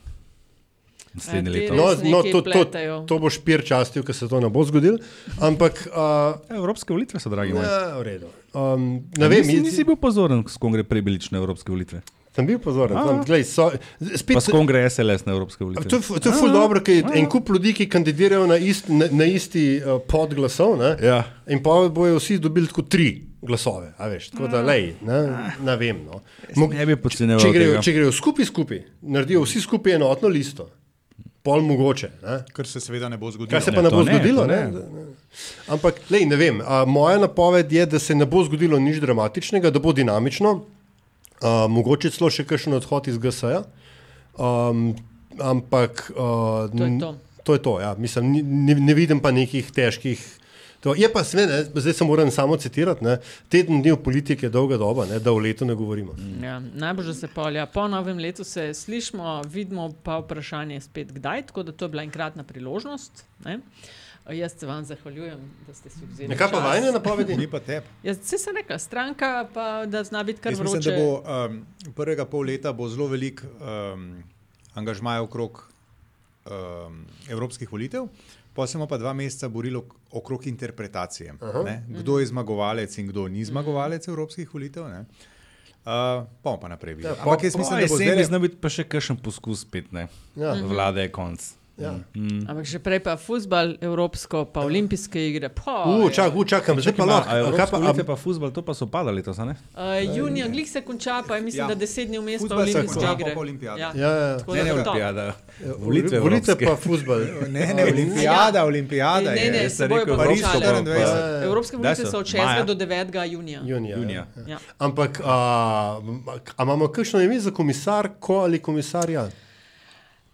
Naslednje A, leto. No, no to, to, to bo špir častil, ker se to ne bo zgodilo. Ampak, uh, Evropske volitve so, dragi moji. ja, v redu. Um, ne Ne vem, nisi, jaz- nisi bil pozoren, s kom gre prebelič na evropske volitve. Sem bil pozoren. Znam, glej, so, spet, Pa s kom gre SLS na Evropske volitve? To to je ful dobro, ker je en kup ljudi, ki kandidirajo na, ist, na, na isti uh, pod glasov, ne? Ja. in pa bojo vsi dobili tako tri glasove. a Veš, tako da, lej, ne, ne vem. No. Mo- Ne bi podcenjeval če, grejo, če grejo skupaj, skupaj, naredijo vsi skupaj enotno listo, pol mogoče. Ne? Kar se seveda ne bo zgodilo. Kaj se pa Ne, ne bo ne, zgodilo? ne. ne. Ne. Ampak, lej, ne vem. A, moja napoved je, da se ne bo zgodilo nič dramatičnega, da bo dinamično, a, mogoče celo še kakšen odhod iz GSA. Um, ampak a, To je to. to, je to ja. Mislim, ne, ne vidim pa nekih težkih. To. Je pa sve, zdaj se moram samo citirati. Ne. Teden dni v politiki je dolga doba, ne, da o letu ne govorimo. Ja, najbolj že se polja. Po novem letu se slišimo, vidimo pa vprašanje je spet kdaj, tako da to je bila enkratna priložnost. Ne? Jaz se vam zahvaljujem, da ste si vzeli. Nekaj pa vajne napovedi? Ni pa tep. Jaz se sem rekla, stranka pa da zna biti kar Jaz mislim, vroče. da bo um, prvega pol leta bo zelo velik um, angažmaj okrog um, evropskih volitev, pa se bomo pa dva meseca borili ok- okrog interpretacije. ne, Kdo je zmagovalec in kdo ni zmagovalec evropskih volitev. ne. Uh, pa bomo pa naprej videli. Ja, Ampak jaz mislim, da bo zdaj zdaj zna biti pa še kakšen poskus spet, ne? Ja. Vlade je konc. Ja. Ampak že prej pa futbal, evropsko, pa olimpijske igre. Pa, U, čak, u, čakam, zdaj pa lahko. Kaj pa- a- volitve pa futbol, to pa so padali a ne? Uh, junija, glih se konča, pa je mislim, Ja. ja. da deset dni vmes pa olimpijske igre. Ja. Ja, ja. Tako Ne, ne to. olimpijada. Volitve, Volitve volitve pa futbol. Ne, ne, olimpijada, olimpijada. Ne, ne, se bojo pa. 24. Evropske volitve so? od 6. Maja? do 9. junija. Junija. Ja. Ampak, a, a imamo kakšno ime za komisarko ali komisarja?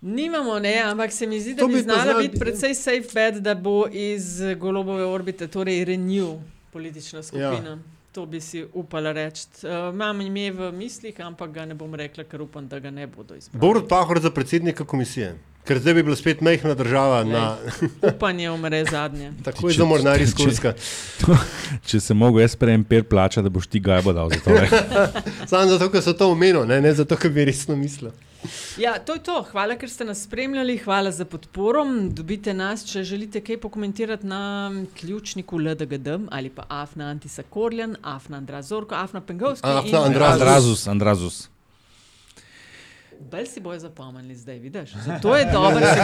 Nimamo, ne, ampak se mi zdi, da To bi, bi znala znal- biti precej safe bet, da bo iz golobove orbite, torej Renew, politična skupina. Ja. To bi si upala reči. Uh, imam ime v mislih, ampak ga ne bom rekla, ker upam, da ga ne bodo izbrali. Borut Pahor za predsednika komisije. Ker zdaj bi bila spet mehna država na Upanje umre zadnje. takoj za mornari iz Kurska. Če se mogo jaz prej emper plača, da boš ti gajbo dal za to. Samo zato, ker so to omenili, ne, ne zato, ker bi resno mislil. Ja, to je to. Hvala, ker ste nas spremljali, hvala za podporo. Dobite nas, če želite kaj pokomentirati na ključniku LDGD ali pa Afna Antisa Korjan, Afna Andrazorko, Afna Pengovski. Afna in- Andrazus. Andrazus, Andrazus. Bolj si bojo zapomnili zdaj, vidiš? Zato je dobro, da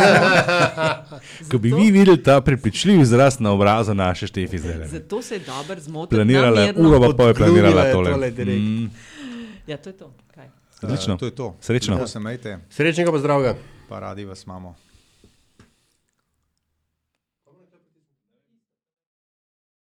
se Ko bi vi videli ta prepričljiv izraz na obrazu naše Štefi zdaj. Zato se je dobro zmotiti. Planirala je, uro pa pol je planirala tole. tole. Mm, Ja, to je to. Kaj? Odlično. Uh, to je to. Srečno. Majte, Srečnega pa zdravega. pa radi vas imamo.